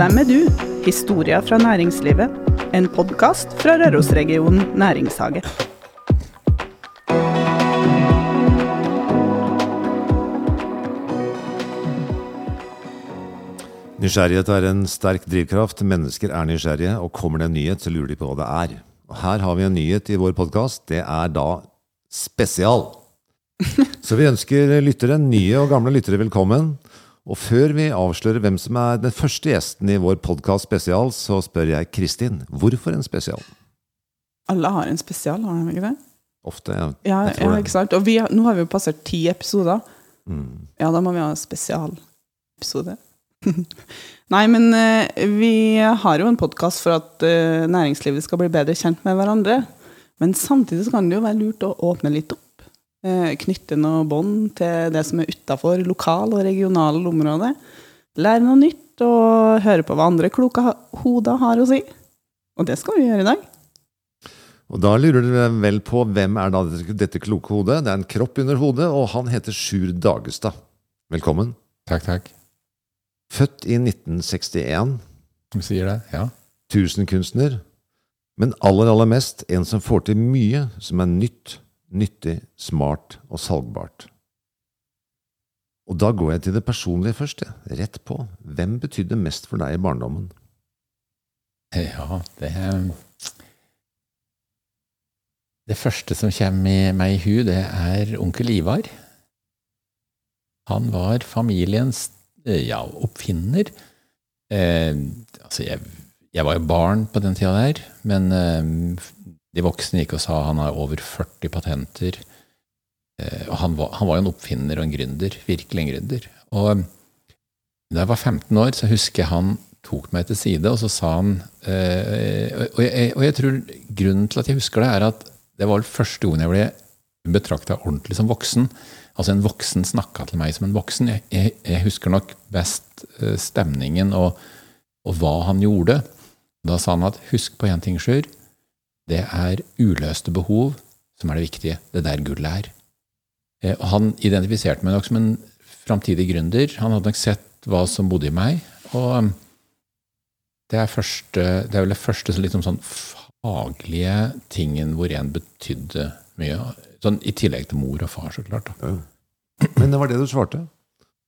Hvem er du? Historia fra næringslivet. En podkast fra Rørosregionen næringshage. Nysgjerrighet er en sterk drivkraft. Mennesker er nysgjerrige, og kommer det en nyhet, så lurer de på hva det er. Og her har vi en nyhet i vår podkast. Det er da spesial. Så vi ønsker lyttere, nye og gamle lyttere, velkommen. Og før vi avslører hvem som er den første gjesten i vår podkast spesial, så spør jeg Kristin hvorfor en spesial? Alle har en spesial, har de ikke det? Ofte, ja. Ja, ja ikke sant? Og vi, har- nå har vi jo passert ti episoder. Mm. Ja, da må vi ha en spesialepisode. Nei, men eh, vi har jo en podkast for at eh, næringslivet skal bli bedre kjent med hverandre. Men samtidig så kan det jo være lurt å åpne litt opp. Eh, knytte noe bånd til det som er utafor lokal- og regionale områder. Lære noe nytt og høre på hva andre kloke hoder har å si. Og det skal vi gjøre i dag. Og da lurer dere vel på hvem er da dette, dette kloke hodet? Det er en kropp under hodet, og han heter Sjur Dagestad. Velkommen. Takk, takk. Født i 1961. Du sier det? Ja. tusenkunstner, men aller, aller mest en som får til mye som er nytt, nyttig, smart og salgbart. Og da går jeg til det personlige først, rett på. Hvem betydde mest for deg i barndommen? Ja, det Det første som kommer meg i hu, det er onkel Ivar. Han var familiens eh, ja, oppfinner. Eh, altså, jeg, jeg var jo barn på den tida der, men eh, de voksne gikk og sa han har over 40 patenter. Eh, han var, han var jo en oppfinner og en gründer. Virkelig en gründer. Og da jeg var 15 år, så husker jeg han tok meg til side, og så sa han eh, og, jeg, og jeg tror grunnen til at jeg husker det, er at det var første gangen jeg ble betrakta ordentlig som voksen. Altså en voksen snakka til meg som en voksen. Jeg, jeg, jeg husker nok best eh, stemningen og, og hva han gjorde. Da sa han at husk på én ting, Sjur. Det er uløste behov som er det viktige. Det er der gullet er. Eh, Han identifiserte meg nok som en framtidig gründer. Han hadde nok sett hva som bodde i meg. Og um, det er, første, det er vel det første liksom sånn faglige tingen hvor en betydde mye. Sånn I tillegg til mor og far, så klart. Da. Men det var det du svarte.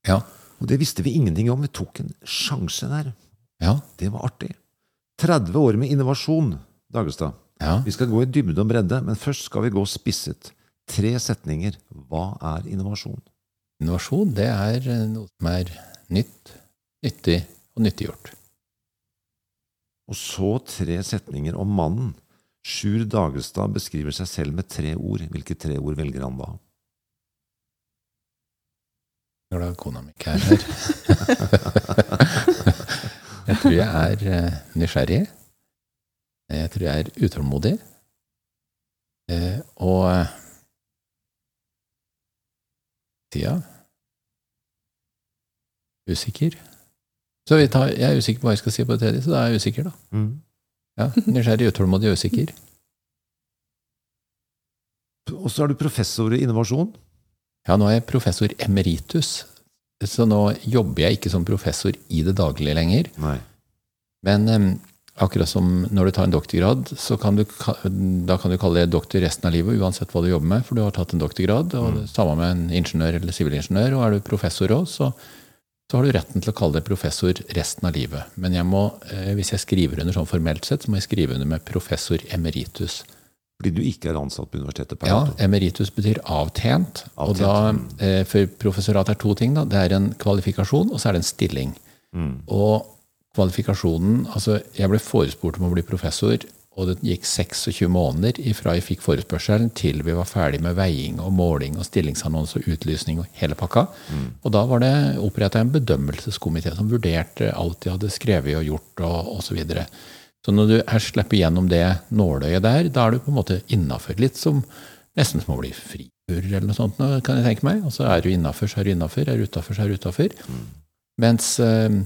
Ja. Og det visste vi ingenting om. Vi tok en sjanse der. Ja. Det var artig. 30 år med innovasjon, Dagestad. Ja. Vi skal gå i dybde og bredde, men først skal vi gå spisset. Tre setninger. Hva er innovasjon? Innovasjon, det er eh, noe som er nytt, nyttig og nyttiggjort. Og så tre setninger om mannen. Sjur Dagestad beskriver seg selv med tre ord. Hvilke tre ord velger han da? Glad kona mi ikke er her. jeg tror jeg er eh, nysgjerrig. Jeg tror jeg er utålmodig. Eh, og eh, tida usikker. Så vi tar, jeg er usikker på hva jeg skal si på det tredje, så da er jeg usikker, da. Mm. Ja, Nysgjerrig, utålmodig og usikker. Og så er du professor i innovasjon. Ja, nå er jeg professor emeritus, så nå jobber jeg ikke som professor i det daglige lenger. Nei. Men em, akkurat som når du tar en doktorgrad, så kan du, da kan du kalle det doktor resten av livet, uansett hva du jobber med, for du har tatt en doktorgrad. og mm. Samme med en ingeniør eller sivilingeniør, og er du professor òg, så, så har du retten til å kalle deg professor resten av livet. Men jeg må, eh, hvis jeg skriver under sånn formelt sett, så må jeg skrive under med professor emeritus. Fordi du ikke er ansatt på universitetet per Ja, emeritus betyr avtjent. Og da, eh, for professorat er to ting. Da. Det er en kvalifikasjon, og så er det en stilling. Mm. Og kvalifikasjonen Altså, jeg ble forespurt om å bli professor, og det gikk 26 måneder ifra jeg fikk forespørselen til vi var ferdig med veiing og måling og stillingsannonse og utlysning og hele pakka. Og da var det oppretta en bedømmelseskomité som vurderte alt de hadde skrevet og gjort og osv. Så, videre. så når du her slipper gjennom det nåløyet der, da er du på en måte innafor. Litt som nesten som å bli friburer eller noe sånt, kan jeg tenke meg. Og så er du innafor, så er du innafor. Er du utafor, så er du utafor. Mens, eh,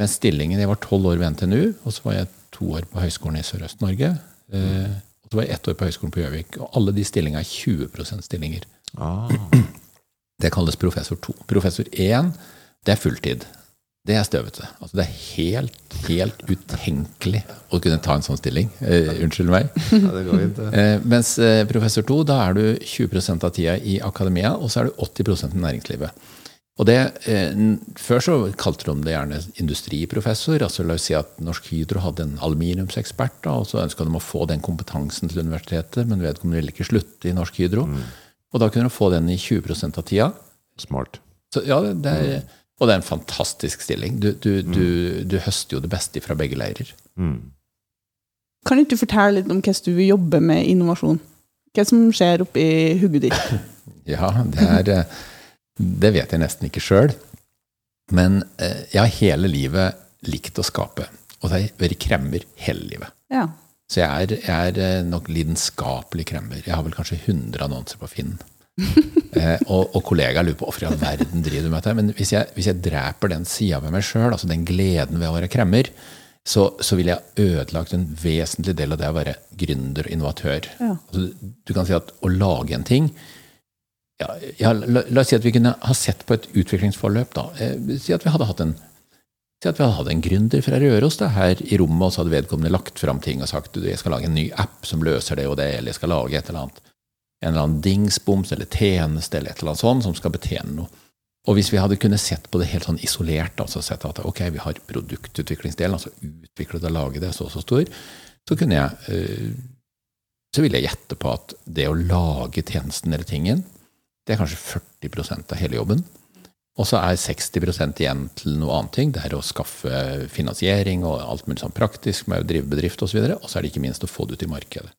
mens stillingen Jeg var tolv år ved NTNU, og så var jeg to år på Høgskolen i Sørøst-Norge. Eh, og så var jeg ett år på Høgskolen på Gjøvik. Og alle de stillingene er 20% stillinger. Ah. Det kalles professor 2. Professor 1, det er fulltid. det er støvete. Altså, det er helt, helt utenkelig å kunne ta en sånn stilling. Eh, unnskyld meg. Ja, det går. Eh, mens eh, professor 2, da er du 20% av tida i akademia, og så er du 80% i næringslivet. Og det, eh, Før så kalte de det gjerne industriprofessor. altså La oss si at Norsk Hydro hadde en aluminiumsekspert, da, og så ønska de å få den kompetansen til universitetet, men vedkommende ville ikke slutte i Norsk Hydro. Og da kunne de få den i 20 av tida. Smart. Så, ja, det er, og det er en fantastisk stilling. Du, du, du, du høster jo det beste fra begge leirer. Kan ikke du fortelle litt om hvordan du jobber med innovasjon? Hva som skjer oppi hodet ditt? Ja, det er eh, Det vet jeg nesten ikke sjøl. Men eh, jeg har hele livet likt å skape. Og det har vært kremmer hele livet. Ja. Så jeg er, jeg er eh, nok lidenskapelig kremmer. Jeg har vel kanskje 100 annonser på Finn. eh, og, og kollegaer lurer på hvorfor i all verden driver du med dette. Men hvis jeg, hvis jeg dreper den sida ved meg sjøl, altså den gleden ved å være kremmer, så, så ville jeg ødelagt en vesentlig del av det å være gründer og innovatør. Ja. Altså, du kan si at å lage en ting ja, ja, la, la oss si at vi kunne ha sett på et utviklingsforløp. da. Eh, si at vi hadde hatt en Si at vi hadde hatt en gründer fra Røros da, her i rommet, og så hadde vedkommende lagt fram ting og sagt jeg skal lage en ny app som løser det og det, eller jeg skal lage et eller annet, en eller annen dingsboms eller tjeneste eller et eller annet sånt som skal betjene noe. Og hvis vi hadde kunnet sett på det helt sånn isolert, altså sett at ok, vi har produktutviklingsdelen, altså utviklet og laget det så og så stor, så kunne jeg eh, så ville jeg gjette på at det å lage tjenesten eller tingen, det er kanskje 40% av hele jobben. Og så er 60 igjen til noe annet ting. Det er å skaffe finansiering og alt mulig sånn praktisk med å drive bedrift osv. Og så er det ikke minst å få det ut i markedet.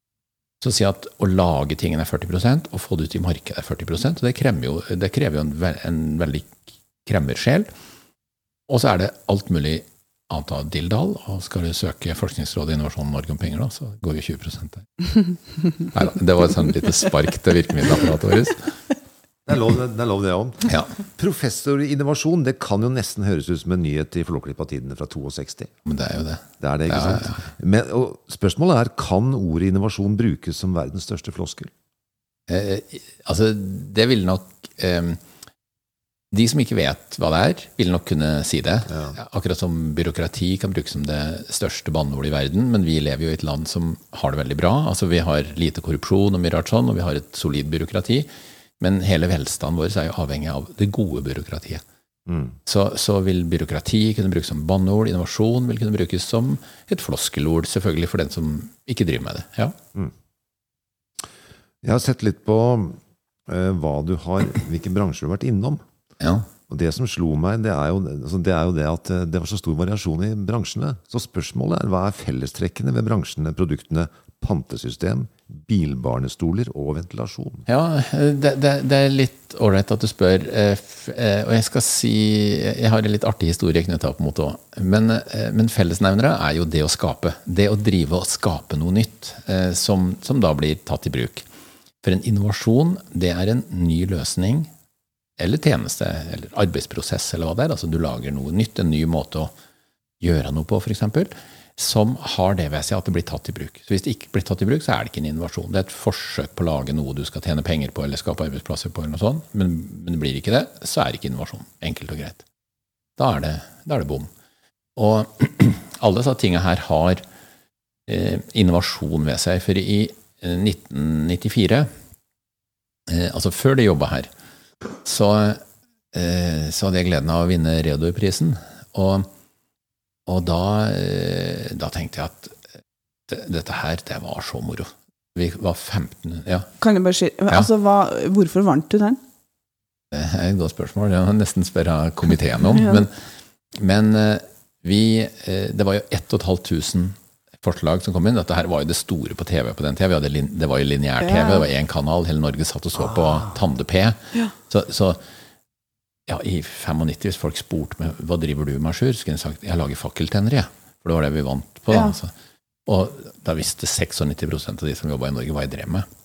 Så si at å lage tingene er 40% og få det ut i markedet er 40 og det krever jo, det krever jo en, ve en veldig kremmersjel. Og så er det alt mulig annet av dilldall. Og skal du søke Forskningsrådet og Innovasjon Norge om penger, da, så går jo 20 der. Neida, det var et sånt lite spark til virkemiddelapparatet vårt. Det er lov, det lov det òg. Ja. Professor i innovasjon, det kan jo nesten høres ut som en nyhet i Flåklypa-tidene fra 62. Men det er jo det. Det er det, ikke Ja, sant? Men, og spørsmålet er, kan ordet innovasjon brukes som verdens største floskel? Eh, altså, det ville nok eh, De som ikke vet hva det er, vil nok kunne si det. Akkurat som byråkrati kan brukes som det største banneordet i verden, men vi lever jo i et land som har det veldig bra. Altså, vi har lite korrupsjon og mye rart sånn, og vi har et solid byråkrati. Men hele velstanden vår er jo avhengig av det gode byråkratiet. Så, så vil byråkrati kunne brukes som banneord, innovasjon vil kunne brukes som et floskelord, selvfølgelig for den som ikke driver med det. Ja. Jeg har sett litt på uh, har, hvilke bransjer du har vært innom. ja. Og det som slo meg, det er, jo, altså det er jo det at eh, det var så stor variasjon i bransjene. Så spørsmålet er hva er fellestrekkene ved bransjene, produktene, pantesystem, bilbarnestoler og ventilasjon? Ja, det, det, det er litt ålreit at du spør. eh, eh, Og jeg skal si Jeg har en litt artig historie knytta opp mot det òg. Men, eh, men fellesnevnere er jo det å skape. Det å drive og skape noe nytt som, som da blir tatt i bruk. For en innovasjon, det er en ny løsning eller tjeneste eller arbeidsprosess eller hva det er. Altså du lager noe nytt, en ny måte å gjøre noe på, f.eks. Som har det ved seg at det blir tatt i bruk. Så Hvis det ikke blir tatt i bruk, så er det ikke en innovasjon. Det er et forsøk på å lage noe du skal tjene penger på eller skape arbeidsplasser på, eller noe sånt. Men, men blir det ikke det, så er det ikke innovasjon. Enkelt og greit. Da er det, da er det bom. Og alle disse tinga her har eh, innovasjon ved seg. For i eh, 1994, eh, altså før de jobba her, så, eh, så hadde jeg gleden av å vinne Reodor-prisen. Og, og da, eh, da tenkte jeg at dette her, det var så moro. Vi var 15 Ja, Kan jeg bare si, altså, hva, Hvorfor vant du den? det er et godt spørsmål. Jeg må nesten spørre komiteen om. Ja. Men, men eh, vi eh, Det var jo 1500 forslag som kom inn. Dette her var jo det store på TV på den tida. Det var jo lineær-TV, Ja. det var én kanal. Hele Norge satt og så på Tande P. Så, så ja, i 95, hvis folk spurte meg hva driver du med, Sjur, så kunne jeg sagt jeg lager fakkeltennere. jeg. For det var det vi vant på. da. Ja. Og da visste 96% av de som jobba i Norge, hva jeg drev med.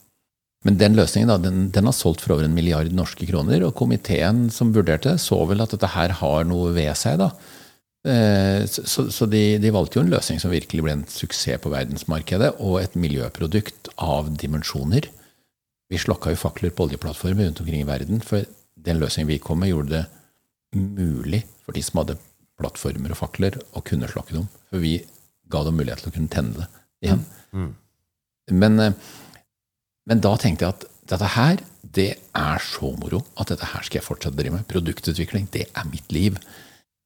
Men den løsningen da, den, den har solgt for over en milliard norske kroner, og komiteen som vurderte det, så vel at dette her har noe ved seg. da. Eh, Så, så, så de, de valgte jo en løsning som virkelig ble en suksess på verdensmarkedet, og et miljøprodukt av dimensjoner. Vi slokka jo fakler på oljeplattformer rundt omkring i verden, for den løsningen vi kom med, gjorde det mulig for de som hadde plattformer og fakler å kunne slokke dem. For vi ga dem mulighet til å kunne tenne det igjen. Mm. Men, eh, men da tenkte jeg at dette her, det er så moro at dette her skal jeg fortsette å drive med. Produktutvikling, det er mitt liv.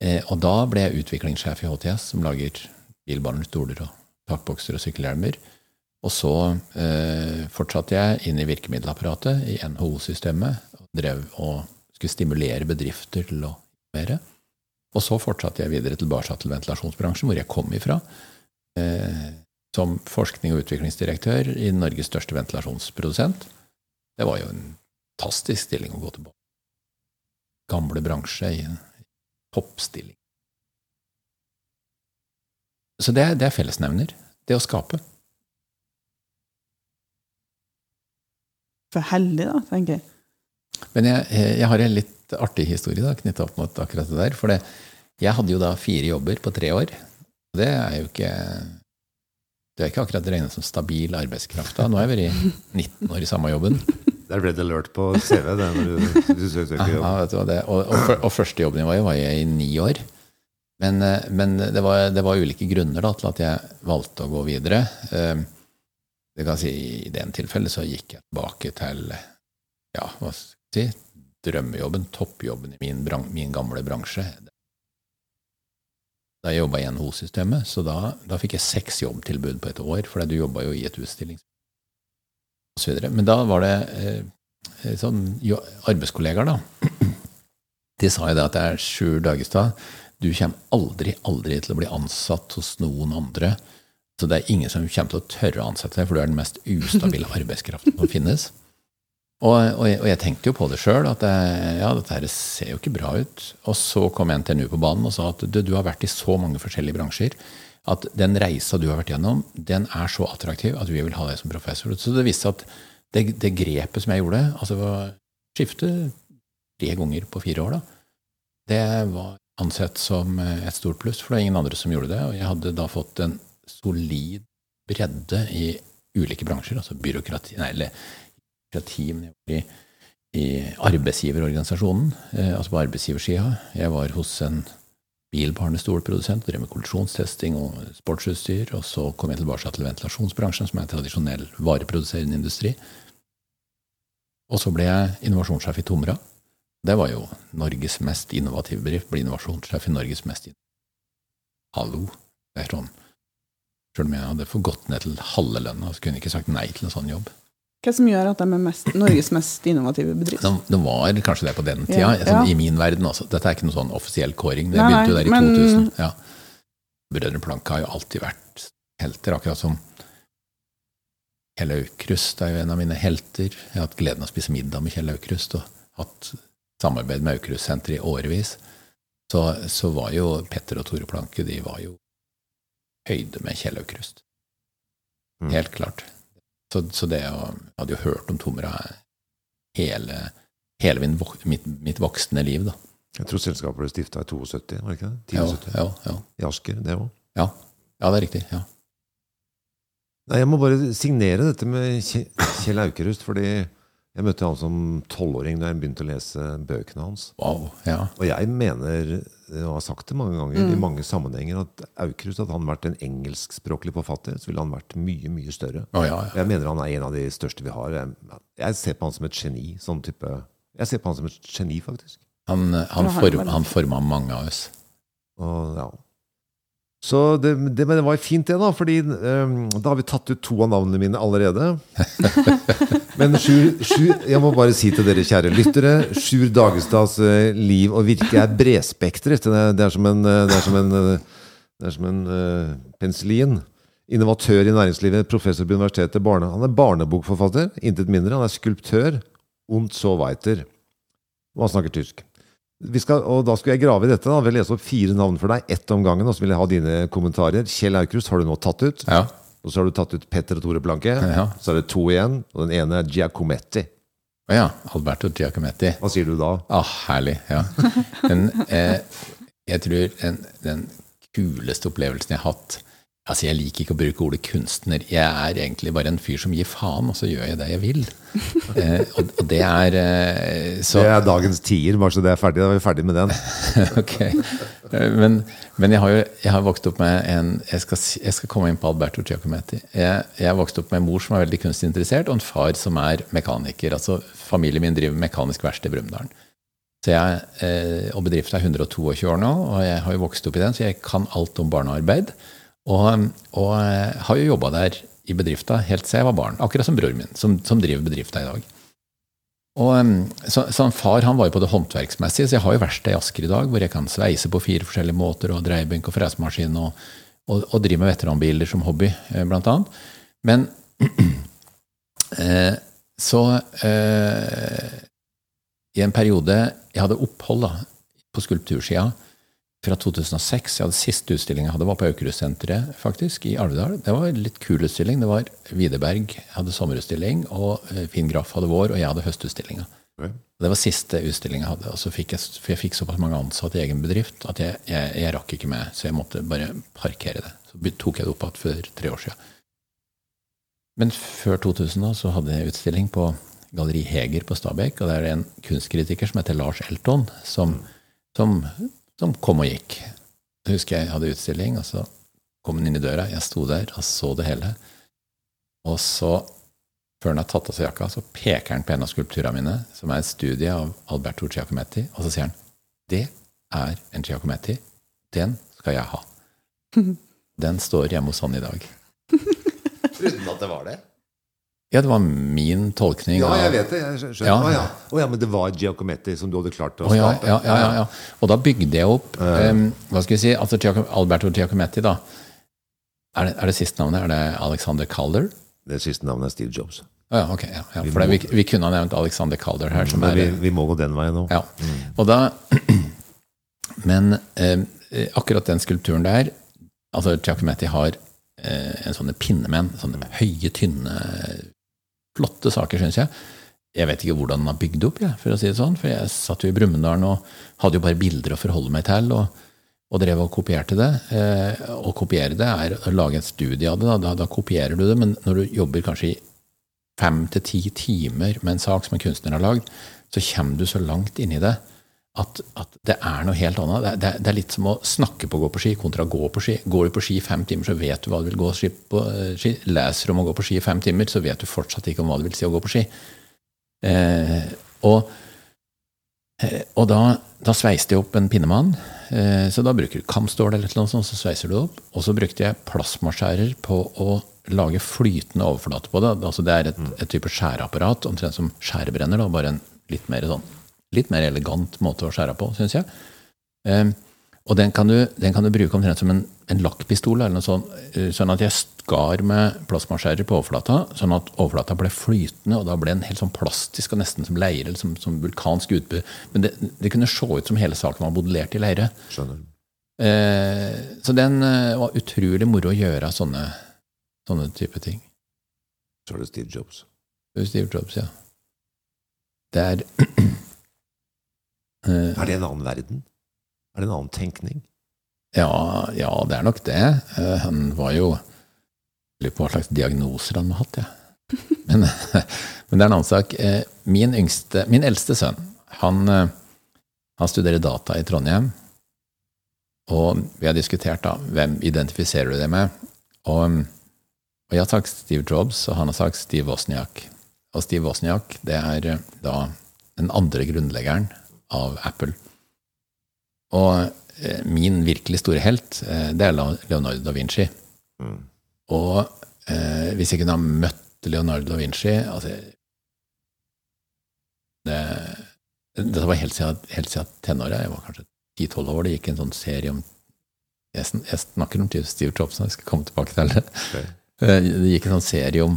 Eh, og da ble jeg utviklingssjef i HTS, som lager bilbaner, stoler og takbokser og sykkelhjelmer. Og så eh, fortsatte jeg inn i virkemiddelapparatet, i NHO-systemet, drev og skulle stimulere bedrifter til å mer. Og så fortsatte jeg videre tilbake til ventilasjonsbransjen, hvor jeg kom ifra. Eh, som forskning- og utviklingsdirektør i Norges største ventilasjonsprodusent. Det var jo en fantastisk stilling å gå tilbake Gamle bransje i toppstilling. Så det, det er fellesnevner. Det å skape. For heldig, da, tenker jeg. Men jeg, jeg har en litt artig historie da, knytta opp mot akkurat det der. For det, jeg hadde jo da fire jobber på tre år. Det er jo ikke Det er ikke akkurat regnet som stabil arbeidskraft. da. Nå har jeg vært 19 år i samme jobben. Der ble det lurt på CV, det, når du, du søker jobb. Ja, vet du hva det, og, og, og første jobben jeg var i, var jeg i ni år. Men, eh, men det, var, det var ulike grunner da, til at jeg valgte å gå videre. Eh, Det kan si, I det tilfellet så gikk jeg tilbake til ja, si, drømmejobben, toppjobben i min, min gamle bransje. Da jeg jobba i NHO-systemet, så da, da fikk jeg seks jobbtilbud på et år, for du jobba jo i et utstillings... Og så videre. Men da var det eh, eh, sånn jo, arbeidskollegaer, da. De sa jo det at det er Sjur Dagestad, du kommer aldri, aldri til å bli ansatt hos noen andre. Så det er ingen som kommer til å tørre å ansette deg, for du er den mest ustabile arbeidskraften som finnes. Og, og, jeg, og jeg tenkte jo på det sjøl, at jeg, ja, dette her ser jo ikke bra ut. Og så kom NTNU på banen og sa at du, du har vært i så mange forskjellige bransjer at den reisa du har vært gjennom, den er så attraktiv at vi vil ha deg som professor. Så det viste seg at det, det grepet som jeg gjorde, altså skifte tre ganger på fire år, da, det var ansett som et stort pluss, for det var ingen andre som gjorde det. Og jeg hadde da fått en solid bredde i ulike bransjer, altså byråkrati, nei, eller var i, i arbeidsgiverorganisasjonen, eh, altså på arbeidsgiversida. Jeg var hos en bilbarnestolprodusent, drev med kollisjonstesting og sportsutstyr. Og så kom jeg tilbake til ventilasjonsbransjen, som er en tradisjonell vareproduserende industri. Og så ble jeg innovasjonssjef i Tomra. Det var jo Norges mest innovative bedrift. Ble innovasjonssjef i Norges mest innovative Hallo. Det er sånn. Selv om jeg hadde fått gått ned til halve lønna, så kunne jeg ikke sagt nei til en sånn jobb. Hva som gjør at de er mest, Norges mest innovative bedrift? Det, var kanskje det på den tida, Ja, sånn, ja. i min verden. Altså. Dette er ikke noen sånn offisiell kåring. Det Nei, begynte jo der i men- 2000. Ja. Brødrene Planke har jo alltid vært helter, akkurat som Kjell Aukrust er jo en av mine helter. Jeg har hatt gleden av å spise middag med Kjell Aukrust og hatt samarbeid med Aukrust-senteret i årevis. Så, så var jo Petter og Tore Planke de var jo høyde med Kjell Aukrust. Mm. Helt klart. Så, så det å Jeg hadde jo hørt om Tomra hele, hele min, mitt, mitt voksne liv, da. Jeg tror selskapet ble stifta i 72, var det ikke det? Ja, 72. ja, ja. I Asker, det òg. ja. ja det er riktig. ja. Nei, jeg må bare signere dette med Kjell Aukrust, fordi jeg møtte han som tolvåring da jeg begynte å lese bøkene hans. Wow. Ja. Og jeg mener, og har sagt det mange ganger i mange sammenhenger, at Aukrust hadde han vært en engelskspråklig forfatter, så ville han vært mye, mye større. Oh, ja, ja. Jeg mener han er en av de største vi har. Jeg, jeg ser på han som et geni. sånn type... Jeg ser på han som et geni, faktisk. Han, han, form, han forma mange av oss. Og, ja. Så det, det, men det var fint, det, da. fordi um, da har vi tatt ut to av navnene mine allerede. Men Sjur, Sjur, jeg må bare si til dere kjære lyttere, Sjur Dagestads eh, liv og virke er bredspektret. Det, er- som en, det er som en, eh, det er som en uh, penicillin. Innovatør i næringslivet, professor på universitetet. Barne, han er barnebokforfatter, intet mindre. Han er skulptør. Und so weiter. Og han snakker tysk. Skal, og da skulle jeg grave i dette. da, vil lese opp fire navn for deg, ett om gangen. Og så vil jeg ha dine kommentarer. Kjell Aukrust har du nå tatt ut. Ja. Og så har du tatt ut Petter og Tore Planke. Ja. Så er det to igjen. Og den ene er Giacometti. Å ja. Alberto Giacometti. Hva sier du da? Ah, herlig. Ja. Men eh, jeg tror den, den kuleste opplevelsen jeg har hatt Altså, Jeg liker ikke å bruke ordet kunstner. Jeg er egentlig bare en fyr som gir faen, og så gjør jeg det jeg vil. eh, og, og, det er eh, så, Det er dagens tier, bare så det er ferdig. Da er vi ferdig med den. ok. Men, men jeg, har jo jeg har vokst opp med en Jeg skal, jeg skal komme inn på Alberto Giacometti. Jeg, jeg har vokst opp med en mor som er veldig kunstinteressert, og en far som er mekaniker. Altså, Familien min driver mekanisk verksted i Brumunddal. Så jeg, eh, og bedriften er 122 år nå, og jeg har jo vokst opp i den, så jeg kan alt om barnearbeid. Og, og har jo jobba der i bedrifta helt siden jeg var barn. Akkurat som broren min, som, som driver bedrifta i dag. Og, så, så Far han var jo på det håndverksmessige, så jeg har jo verksted i Asker i dag, hvor jeg kan sveise på fire forskjellige måter, og dreiebenk og fresemaskin, og, og, og, drive med veteranbiler som hobby, eh, blant annet. Men eh, så eh, I en periode Jeg hadde opphold da, på skulptursida fra 2006. Jeg hadde Siste utstilling jeg hadde, var på Aukrustsenteret faktisk, i Alvdal. Det var en litt kul utstilling. Det var Widerberg hadde sommerutstilling, og eh, Finn Graff hadde vår, og jeg hadde høstutstillinga. Okay. Det var siste utstilling jeg hadde. og så fikk jeg, For jeg fikk såpass mange ansatte i egen bedrift at jeg, jeg, jeg, rakk ikke med, så jeg måtte bare parkere det. Så tok jeg det opp igjen for tre år siden. Men før 2000 da, så hadde jeg utstilling på Galleri Heger på Stabekk, og der er det en kunstkritiker som heter Lars Elton, som, som som kom og gikk. Jeg husker jeg hadde utstilling, og så kom han inn i døra. Jeg sto der og så det hele. Og så, før han har tatt av seg jakka, så peker han på en av skulpturene mine, som er et studie av Alberto Giacometti, og så sier han det er en Giacometti. Den skal jeg ha. Den står hjemme hos han i dag. Trodde han at det var det? Ja, det var min tolkning. Ja, jeg vet det. jeg skjønner. Ja. Oh, ja. Oh, ja, men det var Giacometti som du hadde klart å oh, ja, ja, ja, ja, Og da bygde jeg opp um, Hva skal vi si? Altså, Alberto Giacometti, da. Er det, er det siste navnet? Er det Alexander Calder? Det siste navnet er Steve Jobs. ja, ok. Ja, ja. For vi, vi, kunne ha nevnt Alexander Calder her. Som er, vi, vi, må gå den veien nå. Ja. Mm. Og da Men eh, akkurat den skulpturen der altså Giacometti har eh, en sånne pinnemenn. Sånne høye, tynne flotte saker, syns jeg. Jeg vet ikke hvordan den har bygd opp, jeg, for å si det sånn. For jeg satt jo i Brumunddal og hadde jo bare bilder å forholde meg til. og, og drev og kopierte det. Eh, å kopiere det er å lage en studie av det. Da, da, da kopierer du det, men når du jobber kanskje i fem til ti timer med en sak som en kunstner har lagd, så kommer du så langt inn i det at, at, det er noe helt annet. Det, det, det, er litt som å snakke på å gå på ski kontra å gå på ski. Går du på ski i fem timer, så vet du hva du vil gå på eh, ski. Leser om å gå på ski i fem timer, så vet du fortsatt ikke om hva det vil si å gå på ski. Eh, og, eh, og da, da sveiste jeg opp en pinnemann. Eh, så da bruker du kamstål eller noe sånt, så sveiser du det opp. Og så brukte jeg plasmaskjærer på å lage flytende overflate på det. Altså det er et, et type skjæreapparat, omtrent som skjærebrenner, da, bare en litt mer sånn litt mer elegant måte å skjære på, syns jeg. Um, og den kan, du, den kan, du, bruke omtrent som en, en lakkpistol, eller noe sånt, eh, sånn at jeg skar med plastmaskjærer på overflata, sånn at overflata ble flytende, og da ble den helt sånn plastisk og nesten som leire, eller som, som vulkansk utbud. Men det, det, kunne se ut som hele saken var modellert i leire. Skjønner. Eh, så den eh, var utrolig moro å gjøre sånne, sånne type ting. Så er det Steve Jobs. Steve Jobs, ja. Det er er det en annen verden? Er det en annen tenkning? Ja, ja det er nok det. Eh, han var jo Lurer på hva slags diagnoser han har hatt, jeg. Ja. Men, men, det er en annen sak. Eh, min, yngste, min eldste sønn, han, han studerer data i Trondheim. Og vi har diskutert da, hvem identifiserer du det med. Og, og jeg har sagt Steve Jobs, og han har sagt Steve Wozniak. Og Steve Wozniak det er da den andre grunnleggeren av Apple. Og eh, min virkelig store helt, eh, det er Leonardo da Vinci. Mm. Og eh, hvis jeg kunne ha møtt Leonardo da Vinci altså, det, Dette var helt siden, helt siden tenåra. Jeg var kanskje 10-12 år. Det gikk en sånn serie om Jeg, snakker om Steve Jobs, jeg skal komme tilbake til det. Okay. Eh, det gikk en sånn serie om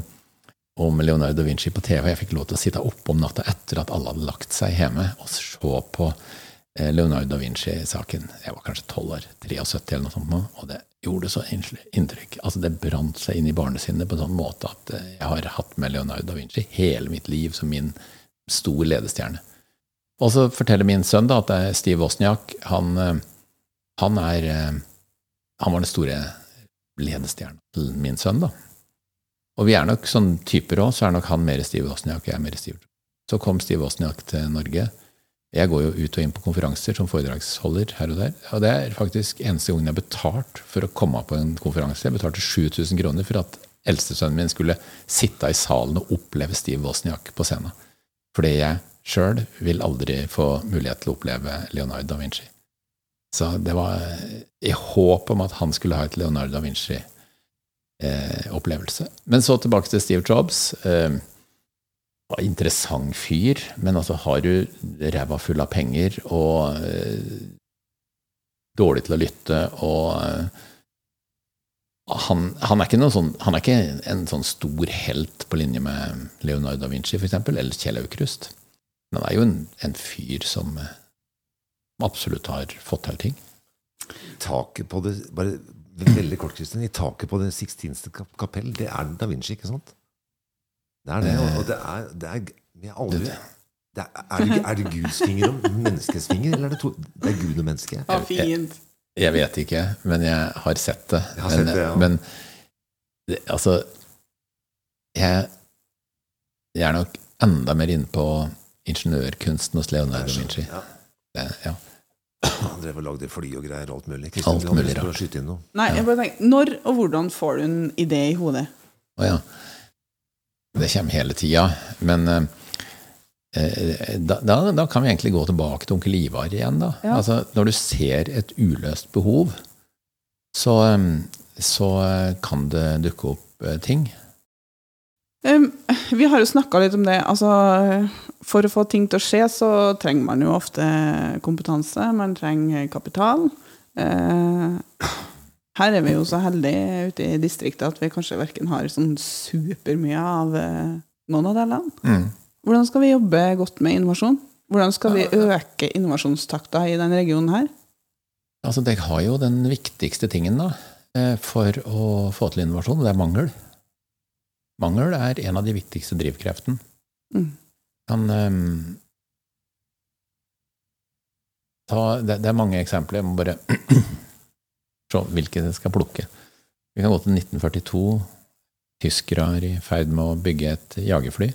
om Leonardo da Vinci på TV. Jeg fikk lov til å sitte oppe om natta etter at alle hadde lagt seg hjemme, og se på eh, Leonardo da Vinci-saken. Jeg var kanskje 12 år, 73 eller noe sånt, og det gjorde så inntrykk. Altså Det brant seg inn i barnesinnet på en sånn måte at eh, jeg har hatt med Leonardo da Vinci hele mitt liv som min stor ledestjerne. Og så forteller min sønn da at det er Steve Wozniak. Han, eh, han, er Han var den store ledestjernen til min sønn, da. Og vi er nok sånn typer òg, så er nok han mer Steve Wozniak, og jeg er mer Steve Så kom Steve Wozniak til Norge. Jeg går jo ut og inn på konferanser som foredragsholder her og der. Og det er faktisk eneste gangen jeg har betalt for å komme på en konferanse. Jeg betalte 7000 kroner for at eldstesønnen min skulle sitte i salen og oppleve Steve Wozniak på scenen. Fordi jeg sjøl vil aldri få mulighet til å oppleve Leonardo da Vinci. Så det var i håp om at han skulle ha et Leonardo da Vinci eh, opplevelse. Men så tilbake til Steve Jobs. Eh, interessant fyr, men altså har du ræva full av penger og eh, dårlig til å lytte og eh, han, han, er sånn, han er ikke en sånn stor helt på linje med Leonardo da Vinci for eksempel, eller Kjell Aukrust. Men han er jo en, en fyr som eh, absolutt har fått til ting. Taket på det bare veldig kort, Kristin, I taket på det Sixtinste kapell, det er da Vinci, ikke sant? Det er det. Og det er, det er, det er aldri det er, er, det, er, det, Guds finger og menneskets finger, eller er det, to, det er Gud og menneske? Ja, fint. Jeg, jeg, vet ikke, men jeg har sett det. Har men, sett det, ja. men altså jeg, jeg, er nok enda mer inne på ingeniørkunsten hos Leonardo da Vinci. Ja. ja. Han drev og lagde fly og greier, alt mulig. Kristin, alt mulig rart. Nei, jeg bare tenker, Når og hvordan får du en idé i hodet? Å ja. Det kommer hele tida. Men eh, eh, da, da, da, kan vi egentlig gå tilbake til onkel Ivar igjen. da. Ja. Altså, når du ser et uløst behov, så, eh, så kan det dukke opp eh, ting. Um, vi har jo snakka litt om det. Altså, for å få ting til å skje, så trenger man jo ofte kompetanse. Man trenger kapital. Uh, her er vi jo så heldige ute i distriktet at vi kanskje verken har sånn supermye av uh, noen av delene. Mm. Hvordan skal vi jobbe godt med innovasjon? Hvordan skal vi øke innovasjonstakta i denne regionen her? Altså, Det har jo den viktigste tingen da, eh, for å få til innovasjon, og det er mangel. Mangel er en av de viktigste drivkreftene. Mm. Kan um, ta, det, det, er mange eksempler. Jeg må bare se hvilke jeg skal plukke. Vi kan gå til 1942. Tyskere er i ferd med å bygge et jagerfly.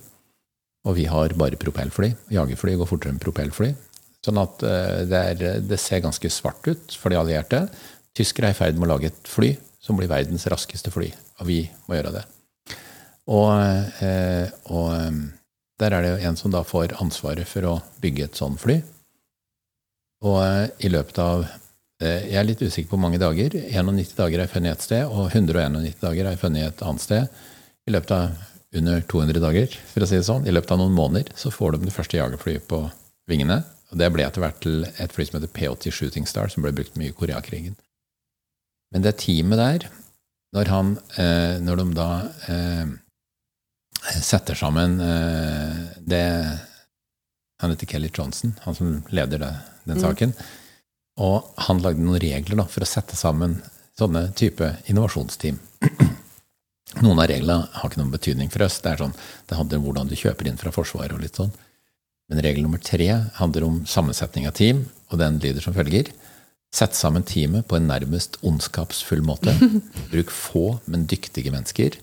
Og vi har bare propellfly. Jagerfly går fortere enn propellfly. Sånn at uh, det, er, det, ser ganske svart ut for de allierte. Tyskere er i ferd med å lage et fly som blir verdens raskeste fly. Og vi må gjøre det. Og, eh, og, eh, der er det jo en som da får ansvaret for å bygge et sånt fly. Og eh, i løpet av Jeg er litt usikker på hvor mange dager. 91 dager er funnet et sted, og 191 dager er funnet et annet sted. I løpet av under 200 dager, for å si det sånn, i løpet av noen måneder, så får de det første jagerflyet på vingene. Og det ble etter hvert til et fly som heter P-80 Shooting Star, som ble brukt mye i Koreakrigen. Men det teamet der, når, han, når de da setter sammen eh, det Han heter Kelly Johnson, han som leder det, den mm. saken. Og han lagde noen regler da, for å sette sammen sånne type innovasjonsteam. Noen av reglene har ikke noen betydning for oss. Det, er sånn, det handler om hvordan du kjøper inn fra Forsvaret. og litt sånn. Men regel nummer tre handler om sammensetning av team, og den lyder som følger. Sett sammen teamet på en nærmest ondskapsfull måte. Bruk få, men dyktige mennesker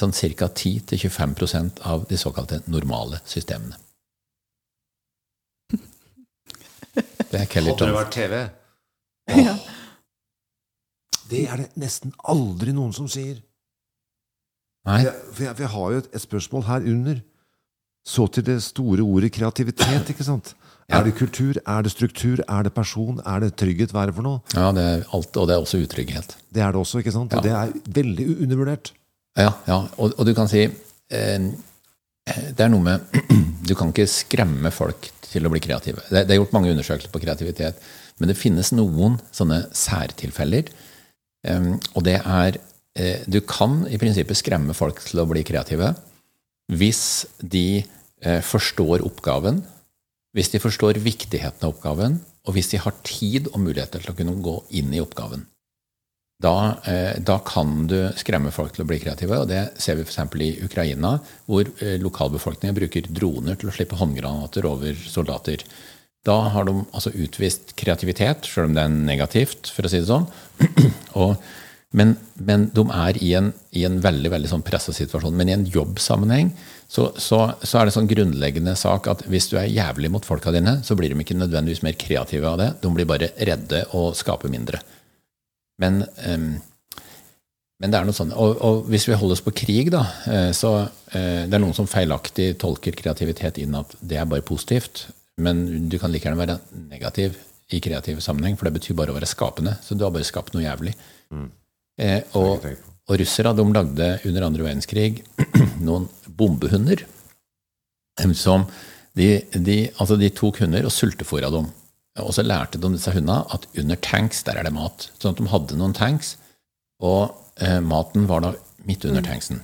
sånn ca. 10-25% av de såkalte normale systemene. Det er Kelly Hadde det vært TV? Ja. Det er det nesten aldri noen som sier. Nei. For jeg, for jeg har jo et, et, spørsmål her under. Så til det store ordet kreativitet. ikke sant? Ja. Er det kultur? Er det struktur? Er det person? Er det trygghet? Hva er det for noe? Ja, det er alt, Og det er også utrygghet. Det er det også, ikke sant? Ja. Det er veldig undervurdert. Ja, ja. Og, og, du kan si eh, Det er noe med Du kan ikke skremme folk til å bli kreative. Det, det, er gjort mange undersøkelser på kreativitet, men det finnes noen sånne særtilfeller. Eh, og det er eh, Du kan i prinsippet skremme folk til å bli kreative hvis de eh, forstår oppgaven, hvis de forstår viktigheten av oppgaven, og hvis de har tid og muligheter til å kunne gå inn i oppgaven. Da, eh, da, kan du skremme folk til å bli kreative. og Det ser vi f.eks. i Ukraina, hvor eh, lokalbefolkningen bruker droner til å slippe håndgranater over soldater. Da har de altså utvist kreativitet, selv om det er negativt, for å si det sånn. og Men, men de er i en, i en veldig veldig sånn pressa situasjon. Men i en jobbsammenheng så, så, så er det sånn grunnleggende sak at hvis du er jævlig mot folka dine, så blir de ikke nødvendigvis mer kreative av det. De blir bare redde og skaper mindre. Men, men det er noe sånn, og, og, hvis vi holder oss på krig, da, eh, så uh, Det er noen som feilaktig tolker kreativitet inn at det er bare positivt. Men du kan like gjerne være negativ i kreativ sammenheng, for det betyr bare å være skapende. Så du har bare skapt noe jævlig. Mm. Eh, og, og russere de lagde under andre verdenskrig noen bombehunder. Som de, de, altså de tok hunder og sultefòra dem. Og så lærte de disse hundene at under tanks der er det mat. Sånn at de hadde noen tanks, og eh, maten var da midt under mm. tanksen.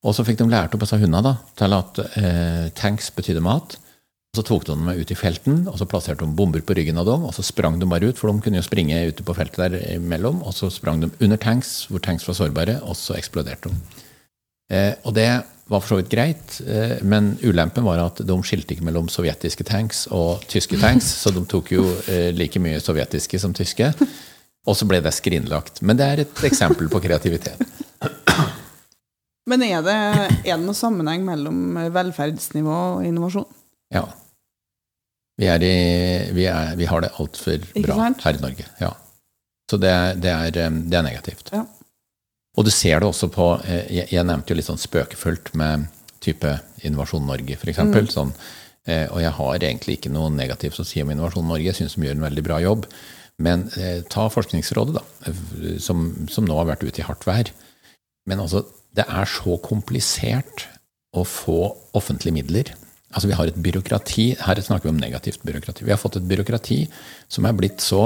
Og så fikk de lært opp disse hundene da, til at eh, tanks betydde mat. Og Så tok de dem ut i felten, og så plasserte de bomber på ryggen av dem. Og så sprang de bare ut, for de kunne jo springe ute på feltet der imellom. Og så sprang de under tanks, hvor tanks var sårbare, og så eksploderte de. Eh, og det var for så vidt greit, eh, men ulempen var at de skilte ikke mellom sovjetiske tanks og tyske tanks, så de tok jo eh, like mye sovjetiske som tyske. Og så ble det skrinlagt. Men det er et eksempel på kreativitet. Men er det, er det noen sammenheng mellom velferdsnivå og innovasjon? Ja. Vi, i, vi, er, vi har det altfor bra her i Norge. Ja. Så det, det, er, det er, negativt. Ja. Og du ser det også på eh, Jeg, jeg nevnte jo litt sånn spøkefullt med type Innovasjon Norge, f.eks. Mm. Sånn, eh, og jeg har egentlig ikke noe negativt å si om Innovasjon Norge. Jeg syns de gjør en veldig bra jobb. Men eh, ta Forskningsrådet, da, som, som, nå har vært ute i hardt vær. Men altså, det er så komplisert å få offentlige midler Altså Vi har et byråkrati her snakker vi om negativt byråkrati. Vi har fått et byråkrati som er blitt så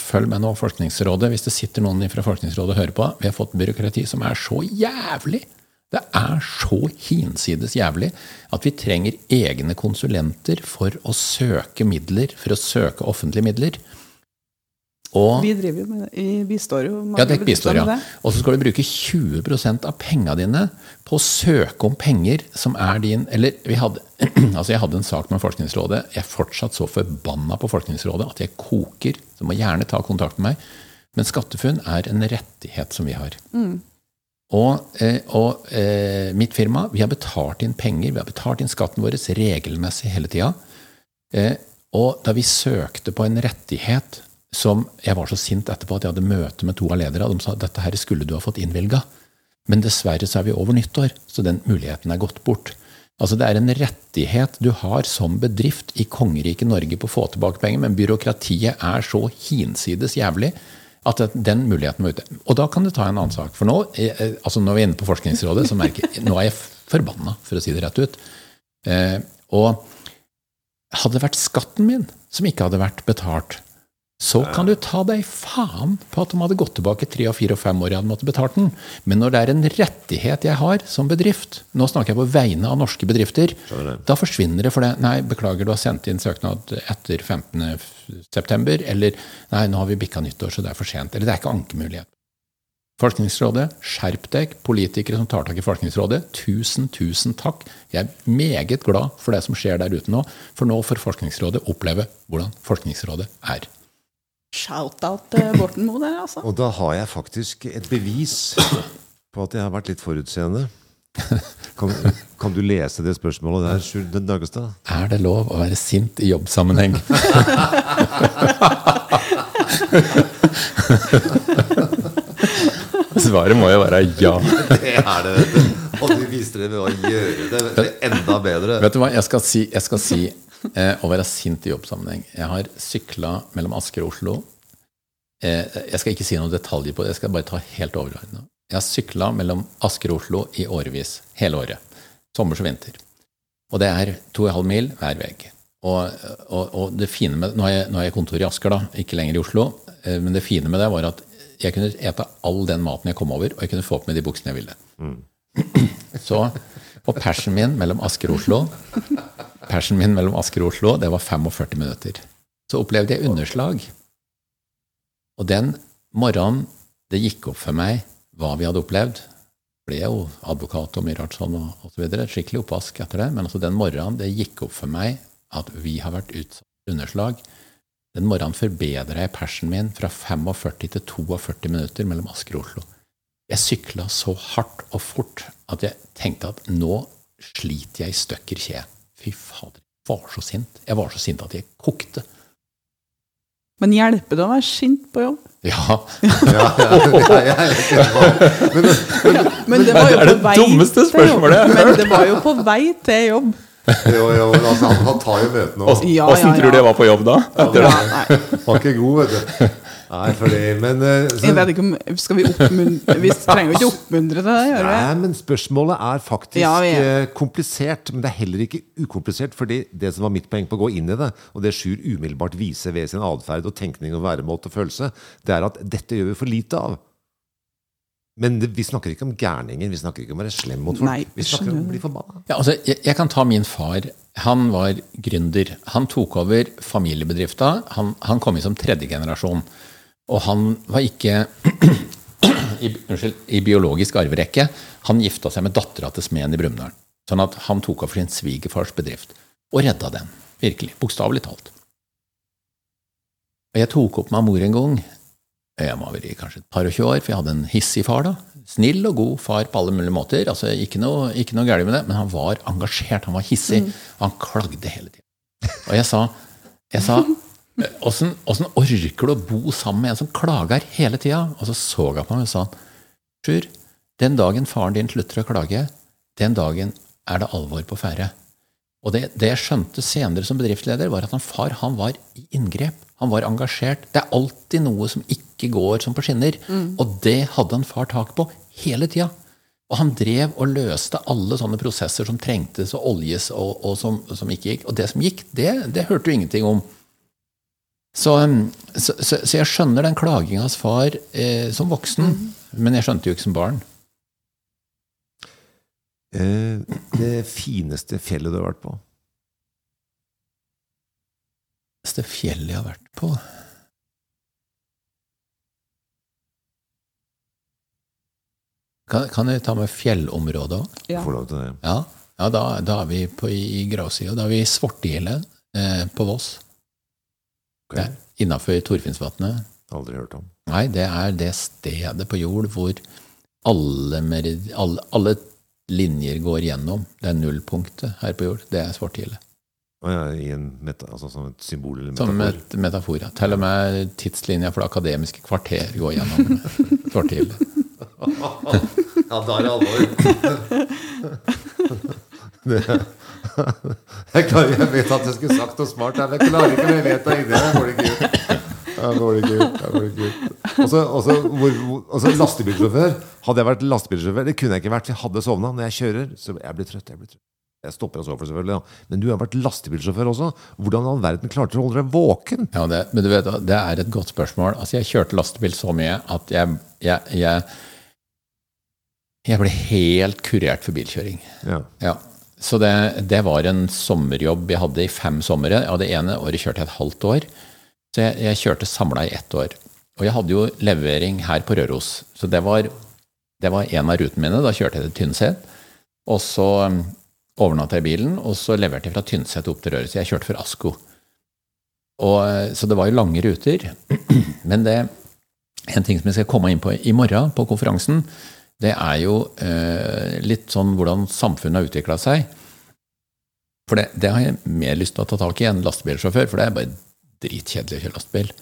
Følg med nå, Forskningsrådet, hvis det sitter noen fra Forskningsrådet og hører på. Vi har fått byråkrati som er så jævlig! Det er så hinsides jævlig at vi trenger egne konsulenter for å søke midler, for å søke offentlige midler. Og, vi driver jo med det. Vi bistår jo. Ja, dere bistår, ja. Og så skal du bruke 20% av pengene dine på å søke om penger som er din Eller vi hadde, altså jeg hadde en sak med Forskningsrådet. Jeg er fortsatt så forbanna på Forskningsrådet at jeg koker. Så må gjerne ta kontakt med meg. Men SkatteFUNN er en rettighet som vi har. Mm. Og, eh, og eh, mitt firma, vi har betalt inn penger, vi har betalt inn skatten vår regelmessig hele tida. Eh, og da vi søkte på en rettighet som Jeg var så sint etterpå at jeg hadde møte med to av lederne. De sa dette her skulle du ha fått innvilga. Men dessverre så er vi over nyttår, så den muligheten er gått bort. Altså Det er en rettighet du har som bedrift i kongeriket Norge på å få tilbake penger, men byråkratiet er så hinsides jævlig at den muligheten var ute. Og da kan du ta en annen sak. For nå, eh, eh, altså når vi er inne på Forskningsrådet, så merker jeg nå er jeg forbanna, for å si det rett ut. Eh, og hadde det vært skatten min som ikke hadde vært betalt, så kan du ta deg faen på at de hadde gått tilbake tre, og fire og fem år jeg hadde måttet betalt den. Men når det er en rettighet jeg har som bedrift, nå snakker jeg på vegne av norske bedrifter, da forsvinner det for det. Nei, beklager, du har sendt inn søknad etter 15.9., eller nei, nå har vi bikka nyttår, så det er for sent. Eller det er ikke ankemulighet. Forskningsrådet, skjerp deg. Politikere som tar tak i Forskningsrådet, tusen, tusen takk. Jeg er meget glad for det som skjer der ute nå, for nå får Forskningsrådet oppleve hvordan Forskningsrådet er. Shout-out til Borten Moe der, altså. Og da har jeg faktisk et bevis på at jeg har vært litt forutseende. Kan, kan du lese det spørsmålet der, Sjur Dagestad? Er det lov å være sint i jobbsammenheng? Svaret må jo være ja. Det er det. Og du viste det ved å gjøre det enda bedre. Vet du hva, jeg skal si, jeg skal si eh, å være sint i jobbsammenheng. Jeg har sykla mellom Asker og Oslo. Eh, jeg skal ikke si noen detaljer på det, jeg skal bare ta helt overordna. Jeg har sykla mellom Asker og Oslo i årevis. Hele året. Sommer som vinter. Og det er 2,5 mil hver vei. Og, og, og, det fine med, nå har, jeg, nå har jeg kontor i Asker, da, ikke lenger i Oslo. Eh, men det fine med det var at jeg kunne ete all den maten jeg kom over, og jeg kunne få på meg de buksene jeg ville. Mm. Så, og persen min mellom Asker og Oslo Persen min mellom Asker og Oslo, det var 45 minutter. Så opplevde jeg underslag. Og den morgenen det gikk opp for meg hva vi hadde opplevd Ble jo advokat og mye rart sånn og osv. Så skikkelig oppvask etter det. Men altså den morgenen det gikk opp for meg at vi har vært utsatt for underslag, Den morgenen forbedra jeg persen min fra 45 til 42 minutter mellom Asker og Oslo. Jeg sykla så hardt og fort at jeg tenkte at nå sliter jeg i stykker kje. Fy fader, jeg var så sint. Jeg var så sint at jeg kokte. Men hjelper det å være sint på jobb? Ja, Ja, ja, ja, jeg helt enig med deg. Men det var jo Det det på vei til jobb. spørsmålet jeg har Men det var jo på vei til jobb. Jo, jo, altså, han, han tar jo møtene også. Ja, Åssen ja, ja. tror du jeg var på jobb da? Etter Ja, det? nei. Var ikke god, vet du. Nei, fordi, men eh, så, Jeg vet ikke om Skal vi oppmuntre Vi trenger jo ikke oppmuntre til det, gjør? Nei, men spørsmålet er faktisk Ja, er- eh, komplisert. Men det er heller ikke ukomplisert. fordi det som var mitt poeng på å gå inn i det, og det Sjur umiddelbart viser ved sin atferd og tenkning og væremåte og følelse, det er at dette gjør vi for lite av. Men det, vi snakker ikke om gærninger, vi snakker ikke om å være slem mot folk. Nei, vi snakker om å bli forbanna. Ja, altså, jeg, jeg kan ta min far. Han var gründer. Han tok over familiebedrifta. Han, han kom inn som tredje generasjon. Og han var ikke i, unnskyld, i biologisk arverekke. Han gifta seg med dattera til smeden i Brumunddal. Sånn at han tok over sin svigerfars bedrift. Og redda den. Virkelig. Bokstavelig talt. Og jeg tok opp med mor en gang. Jeg må ha vært kanskje et par og tjue år, for jeg hadde en hissig far. da. Snill og god far på alle mulige måter. altså Ikke noe, ikke noe galt med det, men han var engasjert, han var hissig. Og han klagde hele tiden. Og jeg sa, jeg sa åssen orker du å bo sammen med en som klager hele tida? Og så så jeg på meg og sa Sjur, den dagen faren din slutter å klage, den dagen er det alvor på ferde. Og det, det jeg skjønte senere som bedriftsleder, var at han far han var i inngrep. Han var engasjert. Det er alltid noe som ikke går som på skinner. Og det hadde han far tak på hele tida. Og han drev og løste alle sånne prosesser som trengtes og oljes, og, og som, som ikke gikk. Og det som gikk, det, det hørte du ingenting om. Så, um, så, så, så jeg skjønner den klaginga hans far eh, som voksen, men jeg skjønte jo ikke som barn. Eh, det fineste fjellet du har vært på? Det fjellet jeg har vært på Kan, kan jeg ta med fjellområdet òg? Ja. Får lov til det. Ja, ja da, da er vi på i, i gravsida. Da er vi i Svartehillet eh, på Voss. Okay. Innafor Torfinnsvatnet. Aldri hørt om. Nei, det er det stedet på jord hvor alle, merid- alle, alle linjer går gjennom. Det er nullpunktet her på jord. Det er Svartehillet. Å ja, I en meta, altså som et symbol eller Som et metafor. ja. Til og med tidslinja for det akademiske kvarter går gjennom Svartehillet. Ja, da er det alvor. Det- jeg, klarer, jeg vet at jeg skulle sagt noe smart, men jeg klarer ikke, jeg vet det inni meg. ut. Går det ikke ut. Ja, går det ikke ut. Og så- hvor- hvor- lastebilsjåfør. Hadde jeg vært lastebilsjåfør Det kunne jeg ikke vært, for jeg hadde sovna. Når jeg kjører, så jeg blir trøtt. Jeg blir trøtt. Jeg stopper og sover, selvfølgelig. Ja. Men du har vært lastebilsjåfør også. Hvordan i all verden klarte du å holde deg våken? Ja, det, men du vet, det er et godt spørsmål. Altså, jeg kjørte lastebil så mye at jeg, jeg, jeg, jeg ble helt kurert for bilkjøring. Ja. Ja. Så det, det var en sommerjobb jeg hadde i fem somre. Ja, det ene året kjørte jeg et halvt år. Så jeg, jeg kjørte samla i ett år. Og jeg hadde jo levering her på Røros. Så det var, det var en av rutene mine. Da kjørte jeg til Tynset. Og så um, overnatta jeg bilen, og så leverte jeg fra Tynset opp til Røros. Jeg kjørte for Asko. Og, eh, så det var jo lange ruter. Men det, en ting som jeg skal komme inn på i morgen på konferansen, det er jo eh, litt sånn hvordan samfunnet har utvikla seg. For det, det har jeg mer lyst til å ta tak i enn lastebilsjåfør, for det er bare dritkjedelig å kjøre lastebil.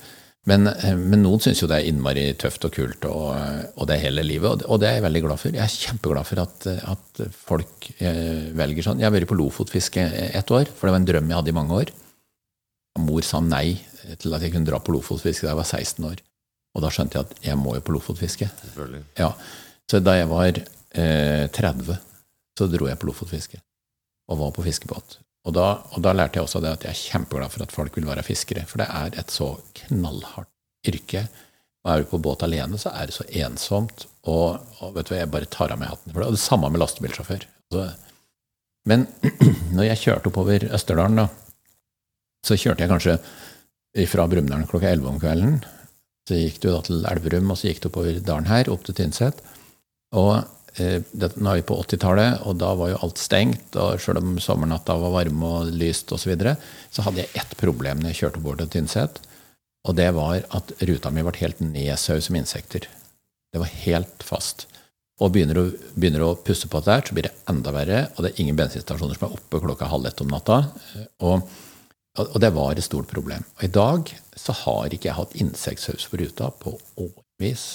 Men, eh, men noen syns jo det er innmari tøft og kult, og, og det er hele livet. Og det, er jeg veldig glad for. Jeg er kjempeglad for at, at folk eh, velger sånn. Jeg har vært på lofotfiske ett år, for det var en drøm jeg hadde i mange år. Mor sa nei til at jeg kunne dra på lofotfiske da jeg var 16 år. Og da skjønte jeg at jeg må jo på lofotfiske. Ja, Så da jeg var eh, 30, så dro jeg på lofotfiske. Og var på fiskebåt. Og da, og da lærte jeg også det at jeg er kjempeglad for at folk vil være fiskere. For det er et så knallhardt yrke. Og er du på båt alene, så er det så ensomt. Og, og vet du hva, jeg bare tar av meg hatten for det. Og det samme med lastebilsjåfør. Altså, men når jeg kjørte oppover Østerdalen, da, så kjørte jeg kanskje fra Brumunddal klokka 11 om kvelden. Så gikk du da til Elverum, og så gikk du oppover dalen her, opp til Tynset. Og nå er vi på 80-tallet, og da var jo alt stengt. Og selv om sommernatta var varme og lyst osv., så, videre, så hadde jeg ett problem når jeg kjørte bort til Tynset. Og det var at ruta mi ble helt nedsau som insekter. Det var helt fast. Og begynner du, begynner å pusse på det der, så blir det enda verre. Og det er ingen bensinstasjoner som er oppe klokka halv ett om natta. Og, og det var et stort problem. Og i dag så har ikke jeg hatt insektsaus på ruta på årevis.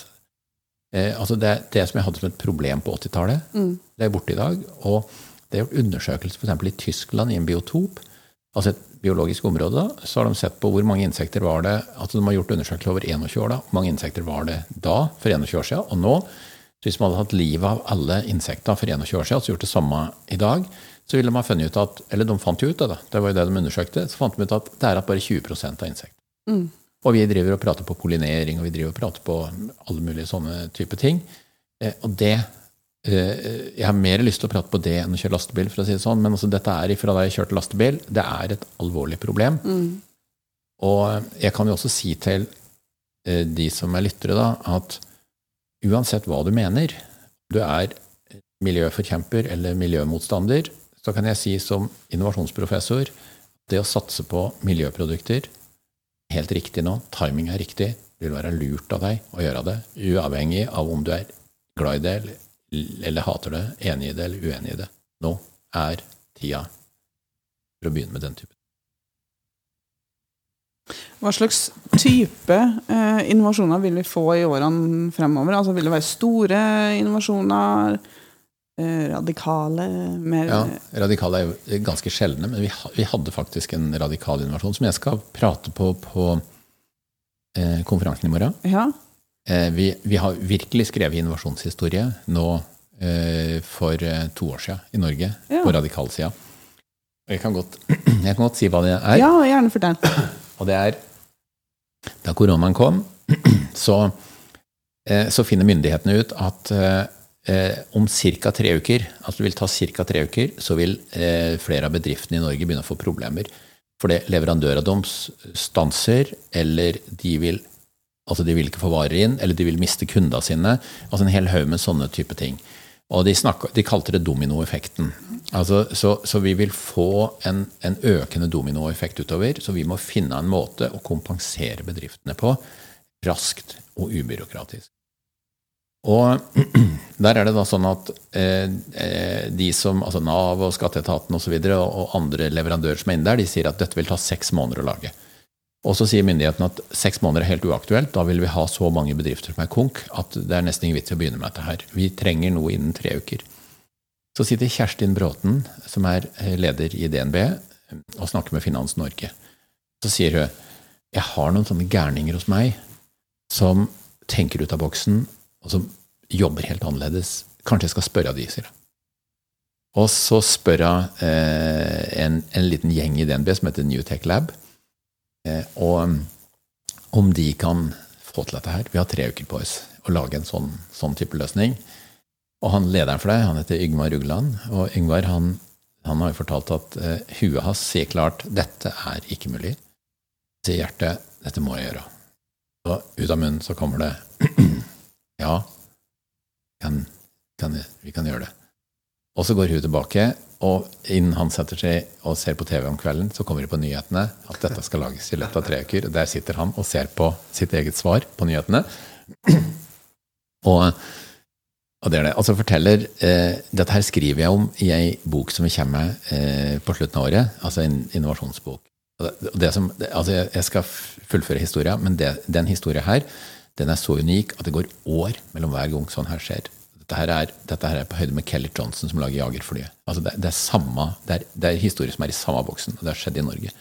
Eh, altså det, det som jeg hadde som et problem på 80-tallet, det er borte i dag. Og det er gjort undersøkelser f.eks. i Tyskland, i en biotop, altså et biologisk område, da, så har de sett på hvor mange insekter var det altså De har gjort undersøkelser over 21 år. da, Hvor mange insekter var det da, for 21 år siden? Og nå, så hvis man hadde hatt livet av alle insekter for 21 år siden, altså gjort det samme i dag, så ville man funnet ut at Eller de fant jo ut det, da. Det var jo det de undersøkte. Så fant de ut at det er at bare 20% av insekter. Og vi driver og prater på pollinering, og vi driver og prater på alle mulige sånne type ting. Eh, og det eh, Jeg har mer lyst til å prate på det enn å kjøre lastebil, for å si det sånn. Men altså, dette er fra da jeg kjørte lastebil. Det er et alvorlig problem. Og jeg kan jo også si til eh, de som er lyttere, da, at uansett hva du mener, du er miljøforkjemper eller miljømotstander, så kan jeg si som innovasjonsprofessor det å satse på miljøprodukter helt riktig nå, timing er riktig, det vil være lurt av deg å gjøre det, uavhengig av om du er glad i det eller, hater det, enig i det eller uenig i det. Nå er tida for å begynne med den typen. Hva slags type eh, innovasjoner vil vi få i årene fremover? Altså, vil det være store innovasjoner? Eh, radikale? Mer Ja, radikale er jo ganske sjeldne, men vi, vi hadde faktisk en radikal innovasjon som jeg skal prate på på eh, konferansen i morgen. Ja. Eh, vi, vi har virkelig skrevet innovasjonshistorie nå eh, for eh, to år siden i Norge, Ja. på radikalsida. Jeg, kan godt- jeg kan godt si hva det er. ja, gjerne fortell. Og det er Da koronaen kom, så, eh, så finner myndighetene ut at eh, om ca. tre uker, altså det vil ta ca. tre uker, så vil eh, flere av bedriftene i Norge begynne å få problemer. Fordi leverandøra deres stanser, eller de vil Altså de vil ikke få varer inn, eller de vil miste kundene sine. Altså en hel haug med sånne type ting. Og de, snakker, de kalte det dominoeffekten. Altså, så, så vi vil få en, en økende dominoeffekt utover, så vi må finne en måte å kompensere bedriftene på raskt og ubyråkratisk. Og der er det da sånn at eh, eh, de som, altså Nav og Skatteetaten. Og, så videre, og, andre leverandører som er inne der, de sier at dette vil ta seks måneder å lage. Og så sier myndighetene at seks måneder er helt uaktuelt. Da vil vi ha så mange bedrifter som er konk at det er nesten ingen vits i å begynne med dette her. Vi trenger noe innen tre uker. Så sitter Kjerstin Bråten, som er eh, leder i DNB, og snakker med Finans Norge. Så sier hun jeg har noen sånne gærninger hos meg som tenker ut av boksen, og som jobber helt annerledes. Kanskje jeg skal spørre de, sier jeg. Og så spør jeg eh, en, en liten gjeng i DNB som heter New Tech Lab, eh, og om de kan få til dette her. Vi har tre uker på oss å lage en sånn, sånn type løsning. Og han lederen for det, han heter Yngvar Rugland. Og Yngvar han, han har jo fortalt at eh, huet hans sier klart dette er ikke mulig. Sier hjertet dette må jeg gjøre. Og ut av munnen så kommer det ja, kan, kan, vi kan gjøre det. Og så går hun tilbake, og innen han setter seg og ser på TV om kvelden, så kommer det på nyhetene at dette skal lages i løpet av tre uker. Og der sitter han og ser på sitt eget svar på nyhetene. Og, og det er det. Altså forteller, eh, Dette her skriver jeg om i ei bok som kommer med eh, på slutten av året. Altså en innovasjonsbok. Det, det som, det, altså jeg, skal fullføre historia, men den historia her den er så unik at det går år mellom hver gang sånn her skjer. Dette her er, dette her er på høyde med Kelly Johnson som lager jagerflyet. Altså det, det, er samme, det, er, det er historier som er i samme boksen, og det har skjedd i Norge.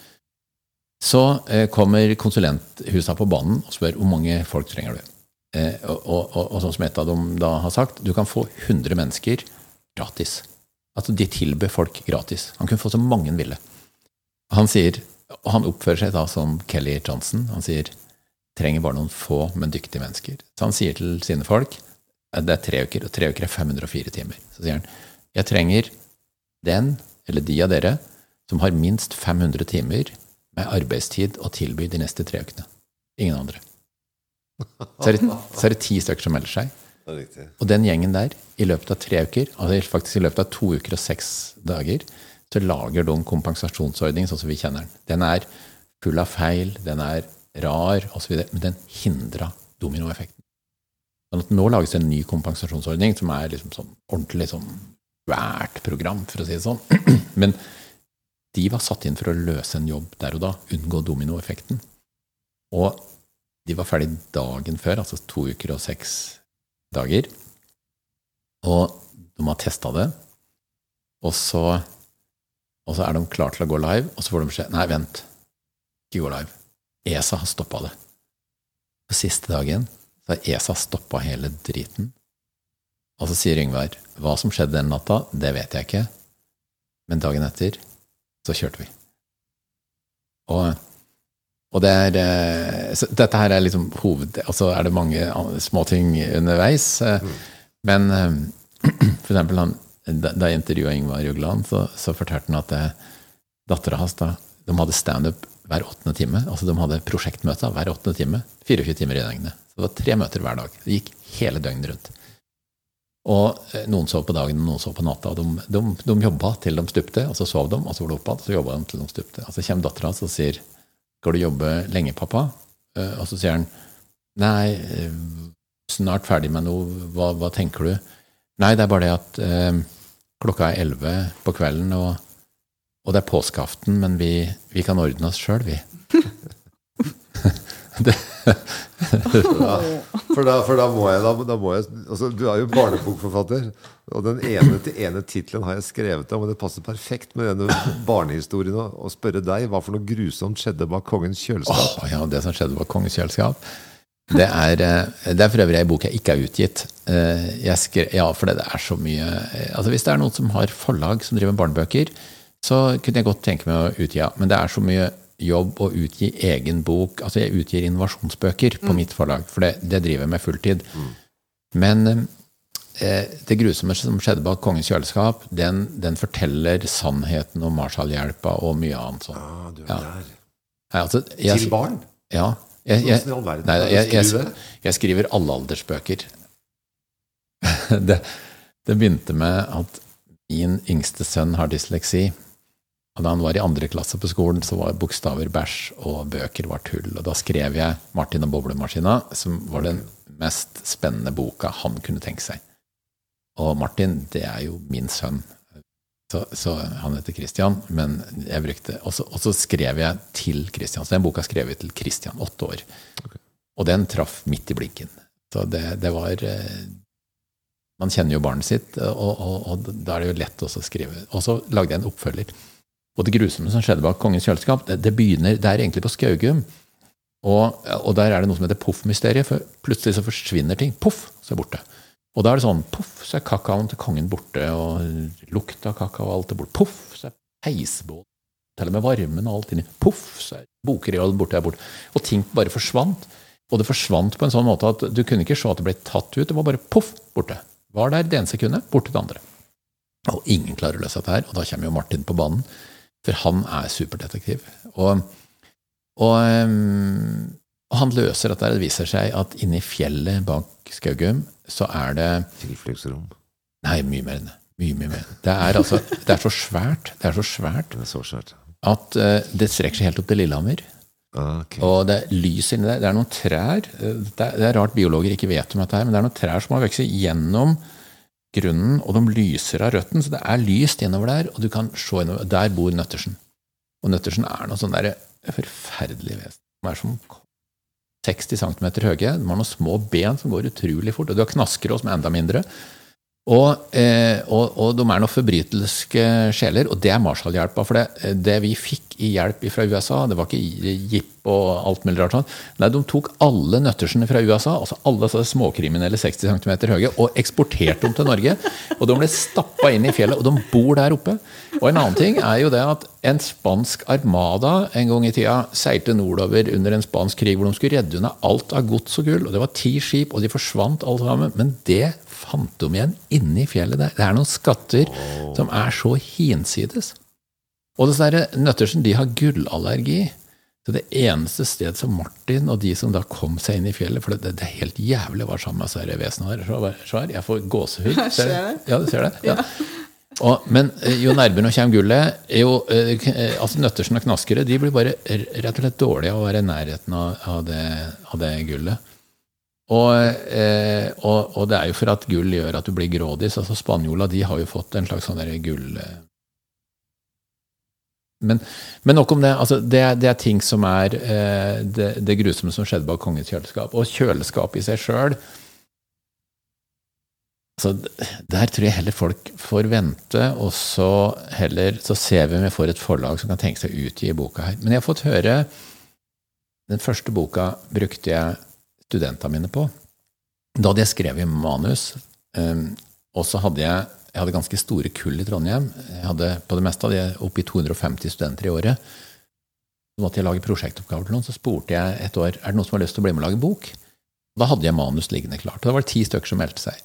Så eh, kommer konsulenthusa på banen og spør hvor mange folk trenger du. Eh, og, og, og, og sånn som et av dem da har sagt, du kan få 100 mennesker gratis. Altså de tilbød folk gratis. Han kunne få så mange han ville. Han sier, og han oppfører seg da som Kelly Johnson. Han sier trenger bare noen få, men dyktige mennesker. Så han sier til sine folk det er tre uker, og tre uker er 504 timer. Så sier han jeg trenger den, eller de av dere, som har minst 500 timer med arbeidstid å tilby de neste tre ukene. Ingen andre. Så er det, så er det ti stykker som melder seg. Og den gjengen der, i løpet av tre uker, altså faktisk i løpet av to uker og seks dager, så lager de en kompensasjonsordning sånn som vi kjenner den. Den er full av feil, den er rar osv., men den hindra dominoeffekten. Sånn at nå lages det en ny kompensasjonsordning som er liksom sånn ordentlig sånn svært program, for å si det sånn. Men de var satt inn for å løse en jobb der og da, unngå dominoeffekten. Og de var ferdig dagen før, altså to uker og seks dager. Og de har testa det, og så, og så er de klare til å gå live, og så får de beskjed Nei, vent. Ikke gå live. ESA har stoppa det. På siste dagen så har ESA stoppa hele driten. Og så sier Yngvar hva som skjedde den natta, det vet jeg ikke, men dagen etter så kjørte vi. Og, og det er så Dette her er liksom hoved... Og så er det mange småting underveis. Mm. Men for eksempel han, da jeg intervjua Yngvar Jugland, så, så, fortalte han at dattera hans da, de hadde standup hver åttende time. Altså de hadde prosjektmøter hver åttende time. 24 timer i døgnet. Så det var tre møter hver dag. Det gikk hele døgnet rundt. Og eh, noen sov på dagen, og noen sov på natta. og De, de, de jobba til de stupte, og så sov de, og så var de oppe igjen, og så jobba de til de stupte. Og så kommer dattera og sier 'Skal du jobbe lenge, pappa?' Eh, og så sier han 'Nei, eh, snart ferdig med noe. Hva, hva tenker du?' 'Nei, det er bare det at eh, klokka er elleve på kvelden, og, og, det er påskeaften, men vi, vi kan ordne oss sjøl, vi'. det, ja, for, da, for, da, må jeg, da, da må jeg altså, Du er jo barnebokforfatter. Og den ene til ene tittelen har jeg skrevet om, og det passer perfekt med denne barnehistorien å spørre deg hva for noe grusomt skjedde bak kongens kjøleskap. Oh, ja, det som skjedde bak kongens kjøleskap det er, eh, det er for øvrig ei bok jeg ikke har utgitt. Jeg skrev, ja, for det er så mye eh, altså Hvis det er noen som har forlag som driver med barnebøker, så kunne jeg godt tenke meg å utgi. Men det er så mye jobb å utgi egen bok. Altså jeg utgir innovasjonsbøker på mm. mitt forlag, for det, det, driver jeg med fulltid. Mm. Men eh, det grusomme som skjedde bak Kongens kjøleskap, den, den forteller sannheten om Marshallhjelpa og mye annet sånt. Ah, du er ja. der. Nei, altså, jeg, Til barn? Ja. Jeg, jeg, nei, jeg, skriver alle aldersbøker. det, det begynte med at min yngste sønn har dysleksi. Og da han var i andre klasse på skolen, så var bokstaver bæsj, og bøker var tull. Og da skrev jeg 'Martin og boblemaskina', som var den mest spennende boka han kunne tenke seg. Og Martin, det er jo min sønn. Så, så han heter Christian, men jeg brukte Og så skrev jeg til Christian. Så den boka skrev jeg til Christian, åtte år. Okay. Og den traff midt i blinken. Så det, det var eh, Man kjenner jo barnet sitt, og, og, og da er det jo lett å skrive. Og så lagde jeg en oppfølger. Og det grusomme som skjedde bak Kongens kjøleskap, det, det, begynner, det er egentlig på Skaugum. Og, og, der er det noe som heter poff-mysteriet. For plutselig så forsvinner ting. Poff, så er det borte. Og da er det sånn poff, så er kakaoen til kongen borte, og lukta av kakao og alt er borte. Poff, så er peisbåten Til og med varmen og alt inni. Poff, så er bokreolen borte er borte. Og ting bare forsvant. Og det forsvant på en sånn måte at du kunne ikke se at det ble tatt ut. Det var bare poff, borte. Var der det ene sekundet, borte det andre. Og ingen klarer å løse dette her. Og da kommer jo Martin på banen. For han er superdetektiv. Og, og, og han løser dette. Det viser seg at inni fjellet bak Skaugum så er det Tilfluktsrom? Nei, mye mer enn det. Mye, mye mer. Det er, altså, det er så svært, det er så svært, det er så svært. at uh, det strekker seg helt opp til Lillehammer. Ah, okay. Og det er lys inni der. Det er noen trær det er, det er, rart biologer ikke vet om dette, her, men det er noen trær som har vokst gjennom grunnen, og de lyser av røtten, så det er lyst innover der, og du kan se innover. Der bor Nøttersen. Og Nøttersen er noe sånn der forferdelig vesen. De er som 60 cm høye. De har noen små ben som går utrolig fort. Og du har knaskerås som er enda mindre. Og, eh, og, og, de er noen forbrytelske sjeler, og det er Marshall-hjelpa. For det, det, vi fikk i hjelp fra USA, det var ikke jipp og alt mulig rart sånn. Nei, de tok alle nøttersene fra USA, altså alle småkriminelle 60 cm høye, og eksporterte dem til Norge. Og de ble stappa inn i fjellet, og de bor der oppe. Og en annen ting er jo det at en spansk armada en gang i tida seilte nordover under en spansk krig hvor de skulle redde unna alt av gods og gull. Og det var ti skip, og de forsvant alle sammen. Men det fant de igjen inni fjellet der. Det er noen skatter oh. som er så hinsides. Og disse Nøttersen de har gullallergi. Så det eneste sted som Martin og de som da kom seg inn i fjellet For det, det er helt jævlig å være sammen med disse vesenene her. Jeg får gåsehud. Ser du? Ja, du ser det? Ja. Og, men eh, jo nærmere nå kommer gullet jo, eh, eh, altså Nøttersen og Knaskere de blir bare rett og slett dårlige av å være i nærheten av, av, det, av det gullet. Og, eh, og, og det er jo for at gull gjør at du blir grådig. Så altså Spanjola de har jo fått en slags sånn gull... Men, men nok om det. altså Det, det er ting som er eh, det, det grusomme som skjedde bak kongens kjøleskap. Og kjøleskapet i seg sjøl altså, der tror jeg heller folk får vente, og så heller så ser vi om vi får et forlag som kan tenke seg å utgi boka her. Men jeg har fått høre Den første boka brukte jeg studentene mine på. Da hadde jeg skrevet manus, um, og så hadde jeg jeg hadde ganske store kull i Trondheim. Jeg hadde på det meste hadde jeg oppi 250 studenter i året. Så måtte jeg lage prosjektoppgaver til noen. Så spurte jeg et år er det noen som har lyst til å bli med og lage bok. Da hadde jeg manus liggende klart. og Da var det ti stykker som meldte seg.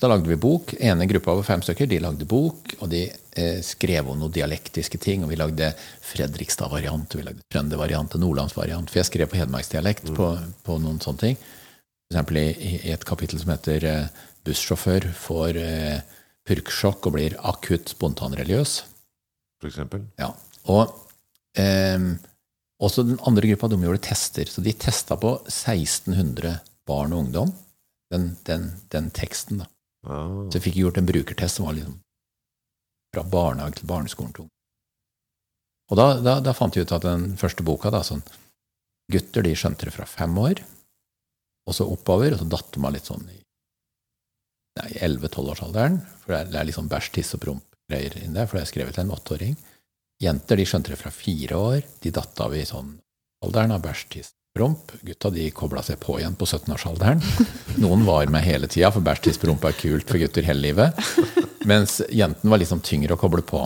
Da lagde vi bok. ene gruppa var fem stykker. De lagde bok, og de eh, skrev om noen dialektiske ting. Og vi lagde Fredrikstad-variant, vi lagde Trønder-variant og Nordlands-variant. For jeg skrev på hedmarksdialekt på, på noen sånne ting. Eksempel i, i et kapittel som heter eh, 'Bussjåfør får eh, purksjokk og blir akutt spontanreligiøs'. For eksempel. Ja. Og eh, også den andre gruppa de gjorde tester. Så de testa på 1600 barn og ungdom den, den, den teksten. da. Ah. Så jeg fikk gjort en brukertest som var liksom fra barnehage til barneskolen. til. Og da, da, da fant vi ut at den første boka da, sånn, Gutter de skjønte det fra fem år, og så oppover, og så datt de av litt sånn i nei, 11-12-årsalderen. For det er, sånn bæsj, tiss og promp-greier inni der, for det er skrevet til en åtteåring. Jenter de skjønte det fra fire år. De datt av i sånn alderen av bæsj, tiss, promp. Gutta de kobla seg på igjen på 17-årsalderen. Noen var med hele tida, for bæsj, tiss, promp er kult for gutter hele livet. Mens jenten var liksom tyngre å koble på.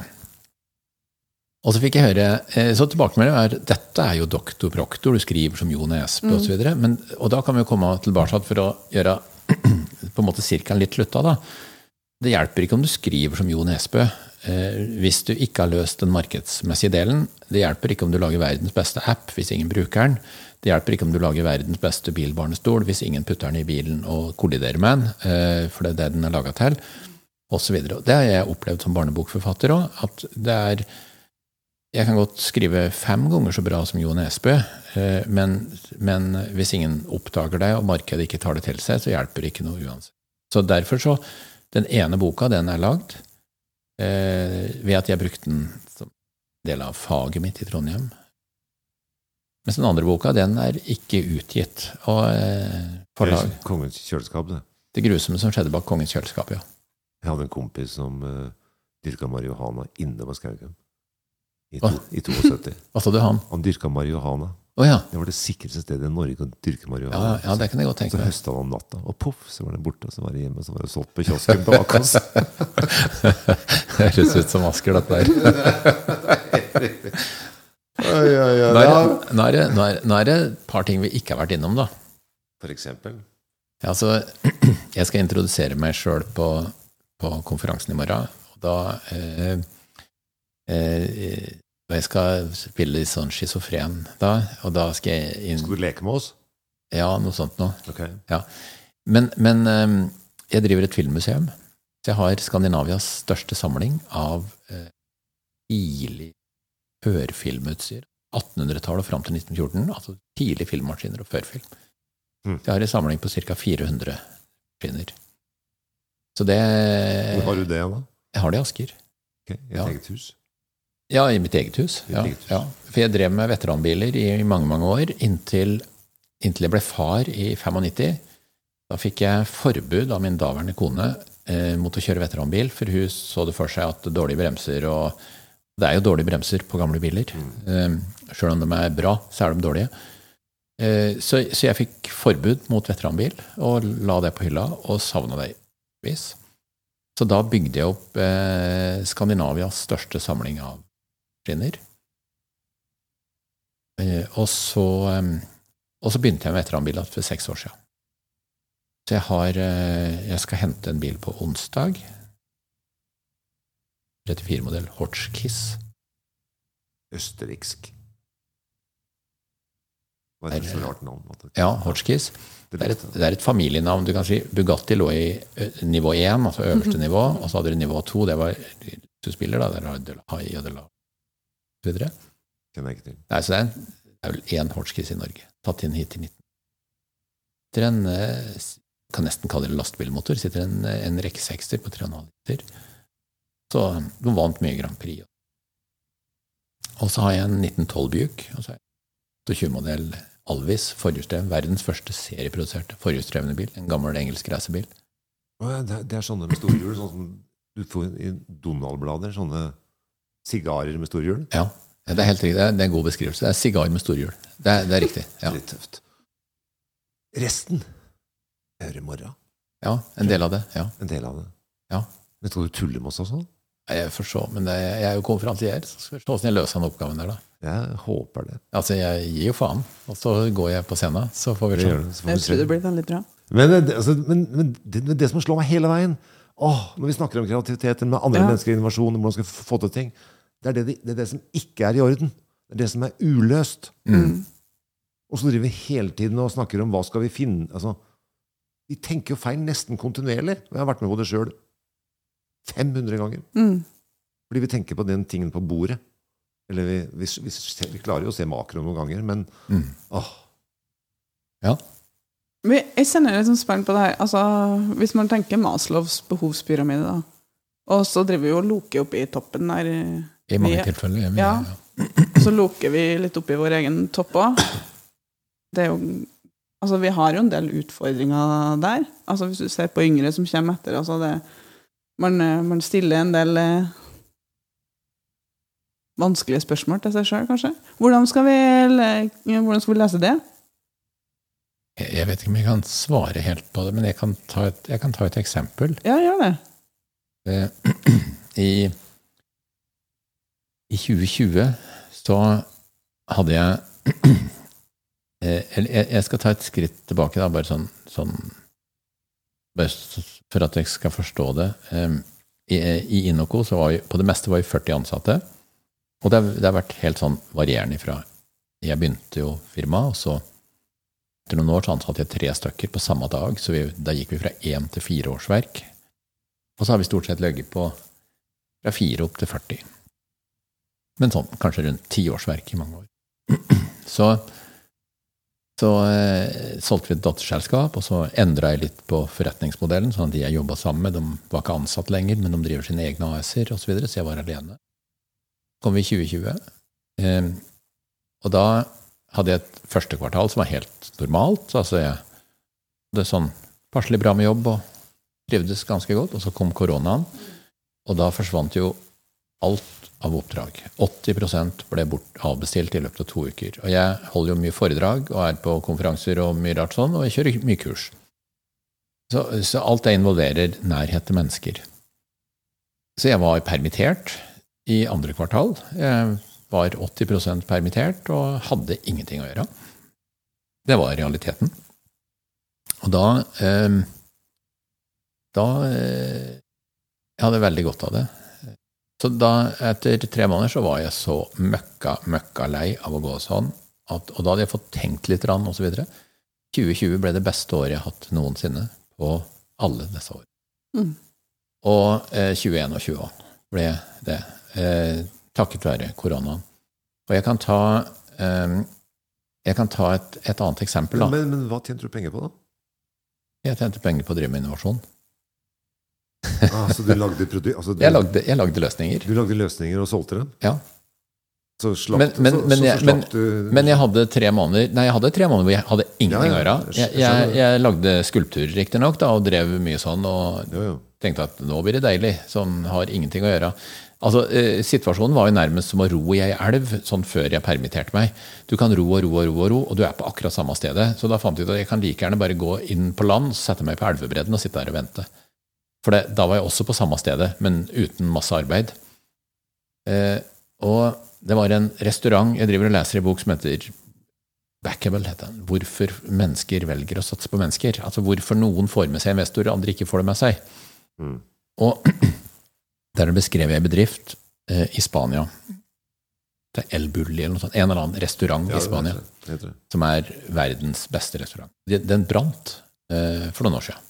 Og så fikk jeg høre, eh, så tilbakemeldingen er dette er jo doktor proktor, du skriver som Jo Nesbø og så videre. Men, og da kan vi jo komme tilbake for å gjøre på en måte sirkelen litt slutta. da. Det hjelper ikke om du skriver som Jo Nesbø eh, hvis du ikke har løst den markedsmessige delen. Det hjelper ikke om du lager verdens beste app hvis ingen bruker den. Det hjelper ikke om du lager verdens beste bilbarnestol hvis ingen putter den i bilen og kolliderer med den, eh, for det er det den er laga til, osv. Det har jeg opplevd som barnebokforfatter òg, at det er jeg kan godt skrive fem ganger så bra som Jo Nesbø, eh, men, men hvis ingen oppdager deg, og markedet ikke tar det til seg, så hjelper det ikke noe uansett. Så derfor så Den ene boka, den er lagd eh, ved at jeg brukte den som del av faget mitt i Trondheim. Mens den andre boka, den er ikke utgitt. Og eh, forlag Kongens kjøleskap, det. Det grusomme som skjedde bak Kongens kjøleskap, ja. Jeg hadde en kompis som uh, dyrka marihuana inne på Skaugum. I, to, I 72. Hva sa du, han? Han dyrka marihuana. Oh, ja. Det var det sikreste stedet i Norge å dyrke marihuana. Ja, det kan jeg godt Så tenke meg. høsta han om natta, og poff, så var det borte. Og så var det hjemme, og så var det solgt på kiosken bak oss. Det høres ut som Asker, dette der. Oi, oi, oi. Nå er, det, et par ting vi ikke har vært innom, da. For eksempel. Ja, Altså, jeg skal introdusere meg sjøl på, på konferansen i morgen. Og da eh, og Jeg skal spille litt sånn schizofren da, og da skal jeg inn Skal du leke med oss? Ja, noe sånt noe. Ok. Men, men eh, jeg driver et filmmuseum. Så jeg har Skandinavias største samling av eh, tidlig førfilmutstyr. 1800-tallet og fram til 1914. Altså tidlig filmmaskiner og førfilm. Mm. Så jeg har en samling på ca. 400 maskiner. Så det Hvor har du det, da? Jeg har det i Asker. Okay, I et Ja. eget hus? Ja, i mitt eget hus. Ja, eget hus. ja. For jeg drev med veteranbiler i mange, mange år, inntil, inntil jeg ble far i 95. Da fikk jeg forbud av min daværende kone eh, mot å kjøre veteranbil, for hun så det for seg at dårlige bremser og Det er jo dårlige bremser på gamle biler. Eh, Sjøl om de er bra, så er de dårlige. Eh, så, så jeg fikk forbud mot veteranbil, og la det på hylla, og savna det vis. Så da bygde jeg opp eh, Skandinavias største samling av maskiner. Eh, og, så, eh, og så begynte jeg med veteranbil for seks år siden. Så jeg, har, eh, jeg skal hente en bil på onsdag. 34-modell Hotchkiss. Østerriksk. Hva er det så rart navn? Ja, Hotchkiss. Det er, et, det er et familienavn. Du kan si Bugatti lå i nivå 1, altså øverste nivå, og så hadde du nivå 2, det var luksusbiler, da. Der har du Hai og Delao osv. Kjenner jeg ikke til. Nei, så det er, en, det er vel én Hotchkiss i Norge, tatt inn hit i 19. Sitter en, eh, kan nesten kalle det lastebilmotor, sitter en, en rekke 60 på 3,5 liter. Så du vant mye Grand Prix. Og så har jeg en 1912 Buick, og så har jeg 20-modell Alvis, verdens første serieproduserte forhjulsdrevne bil. En gammel engelsk racerbil. Er, det er sånne med store hjul, sånn som du får i Donald-blader. Sånne sigarer med storhjul? Ja, det er helt riktig. Det er, er en god beskrivelse. Det er sigar med storhjul. Det, er- det er riktig. Ja. Litt tøft. Resten hører i morgen. ja, en del av det. Ja. En del av det. Ja. Men skal du tulle med oss også? Jeg forstår, men det, jeg er jo konferansier, så skal vi se åssen jeg løser den oppgaven der, da. Jeg håper det. Altså, jeg gir jo faen, og så går jeg på scenen, så får vi se. får Jeg tror det blir veldig bra. Men, det- altså, men, men det, men det som slår meg hele veien åh, Når vi snakker om kreativitet med andre Ja. mennesker, innovasjon, hvordan skal få til ting det er det, de- det er det som ikke er i orden. Det er det som er uløst. Mm. Og så driver vi hele tiden og snakker om hva skal vi finne altså, Vi tenker jo feil nesten kontinuerlig. Og jeg har vært med på det sjøl 500 ganger. Mm. Fordi vi tenker på den tingen på bordet. Eller vi, vi, vi, ser- vi klarer jo å se makro noen ganger, men Mm. åh, Ja. Jeg kjenner litt sånn spenn på det her. Altså, hvis man tenker Maslows behovspyramide, da. Og så driver vi og loker opp i toppen der. eh, I mange vi- tilfeller. Ja. Ja. Og så loker vi litt opp i vår egen topp òg. Det er jo Altså, vi har jo en del utfordringer der. Altså, hvis du ser på yngre som kommer etter. Altså, det Man, eh, man stiller en del eh, vanskelige spørsmål til seg sjøl, kanskje. Hvordan skal, vi, hvordan skal vi lese det? Jeg, vet ikke om jeg kan svare helt på det, men jeg kan ta et, jeg kan ta et eksempel. Ja, gjør det. Eh, I, I 2020 så hadde eh, jeg, jeg skal ta et skritt tilbake, da, bare sånn, sånn bare For at jeg skal forstå det. Eh, I, i Inoco så var vi, på det meste var vi 40 ansatte. Og det, har- det har vært helt sånn varierende ifra Jeg begynte jo firmaet, og så etter noen år så ansatte jeg tre stykker på samme dag. Så vi, da gikk vi fra én til fire årsverk. Og så har vi stort sett ligget på fra fire opp til 40. Men sånn kanskje rundt ti årsverk i mange år. Så, så eh, solgte vi et datterselskap, og så endra jeg litt på forretningsmodellen. sånn at de jeg jobba sammen med, de var ikke ansatt lenger, men de driver sine egne AS-er osv., så, videre, så jeg var alene. Så kom vi i 2020, eh, og da hadde jeg et første kvartal som var helt normalt. altså jeg hadde sånn passelig bra med jobb og trivdes ganske godt. Og så kom koronaen, og da forsvant jo alt av oppdrag. 80 ble bort avbestilt i løpet av to uker. Og jeg holder jo mye foredrag og er på konferanser og mye rart sånn, og jeg kjører mye kurs. Så, så alt det involverer nærhet til mennesker. Så jeg var permittert i andre kvartal. Jeg var 80% permittert og hadde ingenting å gjøre. Det var realiteten. Og da eh, Da eh, Jeg hadde veldig godt av det. Så da, etter tre måneder, så var jeg så møkka, møkka lei av å gå sånn. At, og da hadde jeg fått tenkt litt, og så videre. 2020 ble det beste året jeg har hatt noensinne på alle disse årene. Mm. Og eh, 21 og 20 ble det, eh, takket være koronaen. Og jeg kan ta, eh, jeg kan ta et, et annet eksempel. Da. men, men hva tjente du penger på, da? Jeg tjente penger på å drive med innovasjon. Ah, så du lagde, produ altså, du, Jeg lagde, jeg lagde løsninger. du lagde løsninger og solgte dem? Ja. Så slapp, Men- men- så, men så, jeg- så slapp du Men jeg hadde tre måneder Nei, jeg hadde tre måneder hvor jeg hadde ingenting Ja, ja, å gjøre. jeg Jeg, jeg, jeg lagde skulpturer, riktignok, og drev mye sånn. Og Jo, jo. tenkte at nå blir det deilig. Sånn har ingenting å gjøre. Altså, eh, Situasjonen var jo nærmest som å ro i ei elv sånn før jeg permitterte meg. Du kan ro og ro og ro, og ro, og du er på akkurat samme stedet. Så da fant jeg ut at jeg kan like gjerne bare gå inn på land, sette meg på elvebredden og sitte der og vente. For det, da var jeg også på samme stedet, men uten masse arbeid. Eh, og det var en restaurant Jeg driver og leser en bok som heter Backable, heter den. Hvorfor mennesker velger å satse på mennesker. Altså hvorfor noen får med seg investorer, andre ikke får det med seg. Mm. Og der beskrev jeg en bedrift eh, i Spania. Det er El Bulli eller noe sånt. En eller annen restaurant i Spania det heter det. som er verdens beste restaurant. Den brant eh, for noen år siden.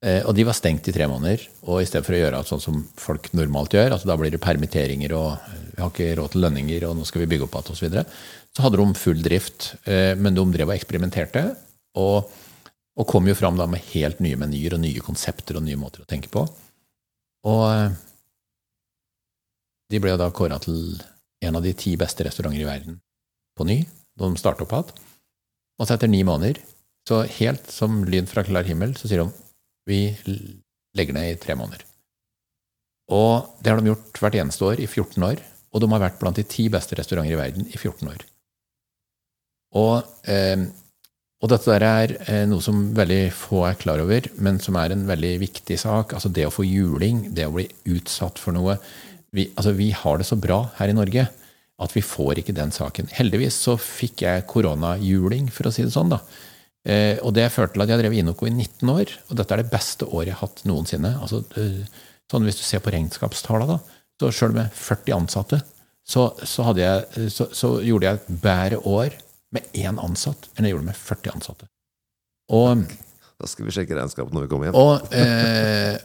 Eh, og de var stengt i tre måneder. Og i stedet for å gjøre sånn som folk normalt gjør, altså da blir det permitteringer og eh, vi har ikke råd til lønninger og nå skal vi bygge opp igjen osv., så, videre, så hadde de full drift. Eh, men de drev og eksperimenterte. Og, og kom jo fram da med helt nye menyer og nye konsepter og nye måter å tenke på. Og de ble da kåra til en av de ti beste restauranter i verden på ny, da de starta opp igjen. Og så etter ni måneder, så helt som lyd fra klar himmel, så sier de vi legger ned i tre måneder. Og det har de gjort hvert eneste år i 14 år, og de har vært blant de ti beste restauranter i verden i 14 år. Og, eh, og dette er eh, noe som veldig få er klar over, men som er en veldig viktig sak. Altså det å få juling, det å bli utsatt for noe. Vi, altså vi har det så bra her i Norge at vi får ikke den saken. Heldigvis så fikk jeg koronajuling, for å si det sånn. da. Eh, og det førte til at jeg drev Inoco i 19 år, og dette er det beste året jeg har hatt noensinne. Altså, eh, sånn Hvis du ser på regnskapstallene, så sjøl med 40 ansatte, så, så, jeg, så, så gjorde jeg et bedre år med én ansatt enn jeg gjorde med 40 ansatte. Og Da skal vi sjekke regnskapet når vi kommer hjem. og, eh,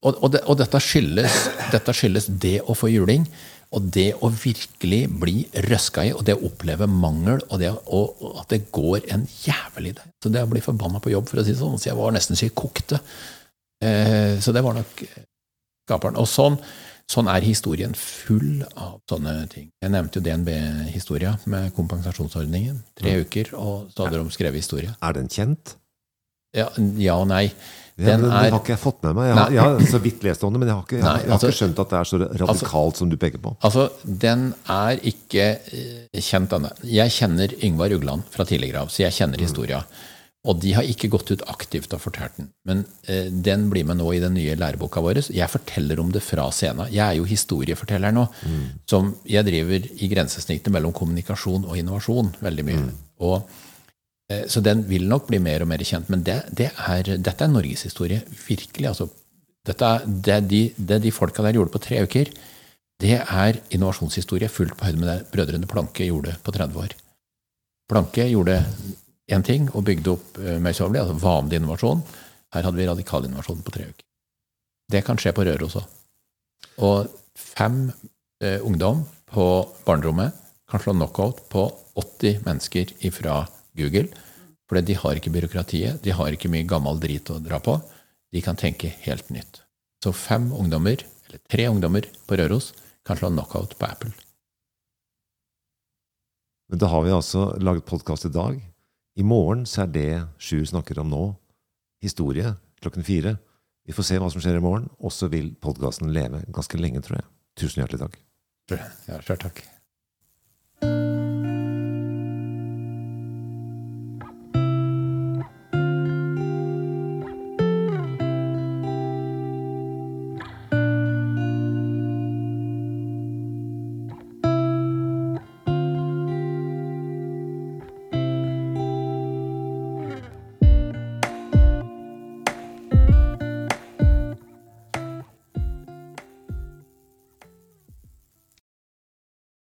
og, og, det, og dette, skyldes, dette skyldes det å få juling, og det å virkelig bli røska i, og det å oppleve mangel, og, det, og at det går en jævlig der. Så det å bli forbanna på jobb, for å si det sånn, så jeg var nesten så jeg kokte. Eh, så det var nok skaperen. Og sånn, sånn er historien full av sånne ting. Jeg nevnte jo DNB-historia med kompensasjonsordningen. Tre uker, og så hadde de skrevet historie. Er den kjent? Ja, ja og nei. Ja, Den er- Den har ikke jeg fått med meg. Jeg har, jeg har så vidt lest om det, men jeg har ikke, jeg, jeg har altså- ikke skjønt at det er så radikalt som du peker på. Altså, den er ikke eh, kjent ennå. Jeg kjenner Yngvar Ugland fra tidligere av, så jeg kjenner historia. Og de har ikke gått ut aktivt og fortalt den. Men eh, den blir med nå i den nye læreboka vår. Jeg forteller om det fra scenen. Jeg er jo historieforteller nå. Som jeg driver i grensesnittet mellom kommunikasjon og innovasjon veldig mye. Og, eh, så den vil nok bli mer og mer kjent. Men det, det er, dette er norgeshistorie. Virkelig. altså. Dette det, de, det de folka der gjorde på tre uker, det er innovasjonshistorie fullt på høyde med det brødrene Planke gjorde på 30 år. Planke gjorde én ting og bygde opp eh, møysommelig, altså vanlig innovasjon. Her hadde vi radikal innovasjon på tre uker. Det kan skje på Røros òg. Og fem eh, ungdom på barnerommet kan slå knockout på 80 mennesker fra Google. For de har ikke byråkratiet, de har ikke mye gammel drit å dra på. De kan tenke helt nytt. Så fem ungdommer, eller tre ungdommer på Røros kan slå knockout på Apple. Men da har vi altså laget podkast i dag. I morgen så er det Sjur snakker om nå, historie, klokken fire. Vi får se hva som skjer i morgen, og så vil podkasten leve ganske lenge, tror jeg. Tusen hjertelig takk. Ja, selv takk.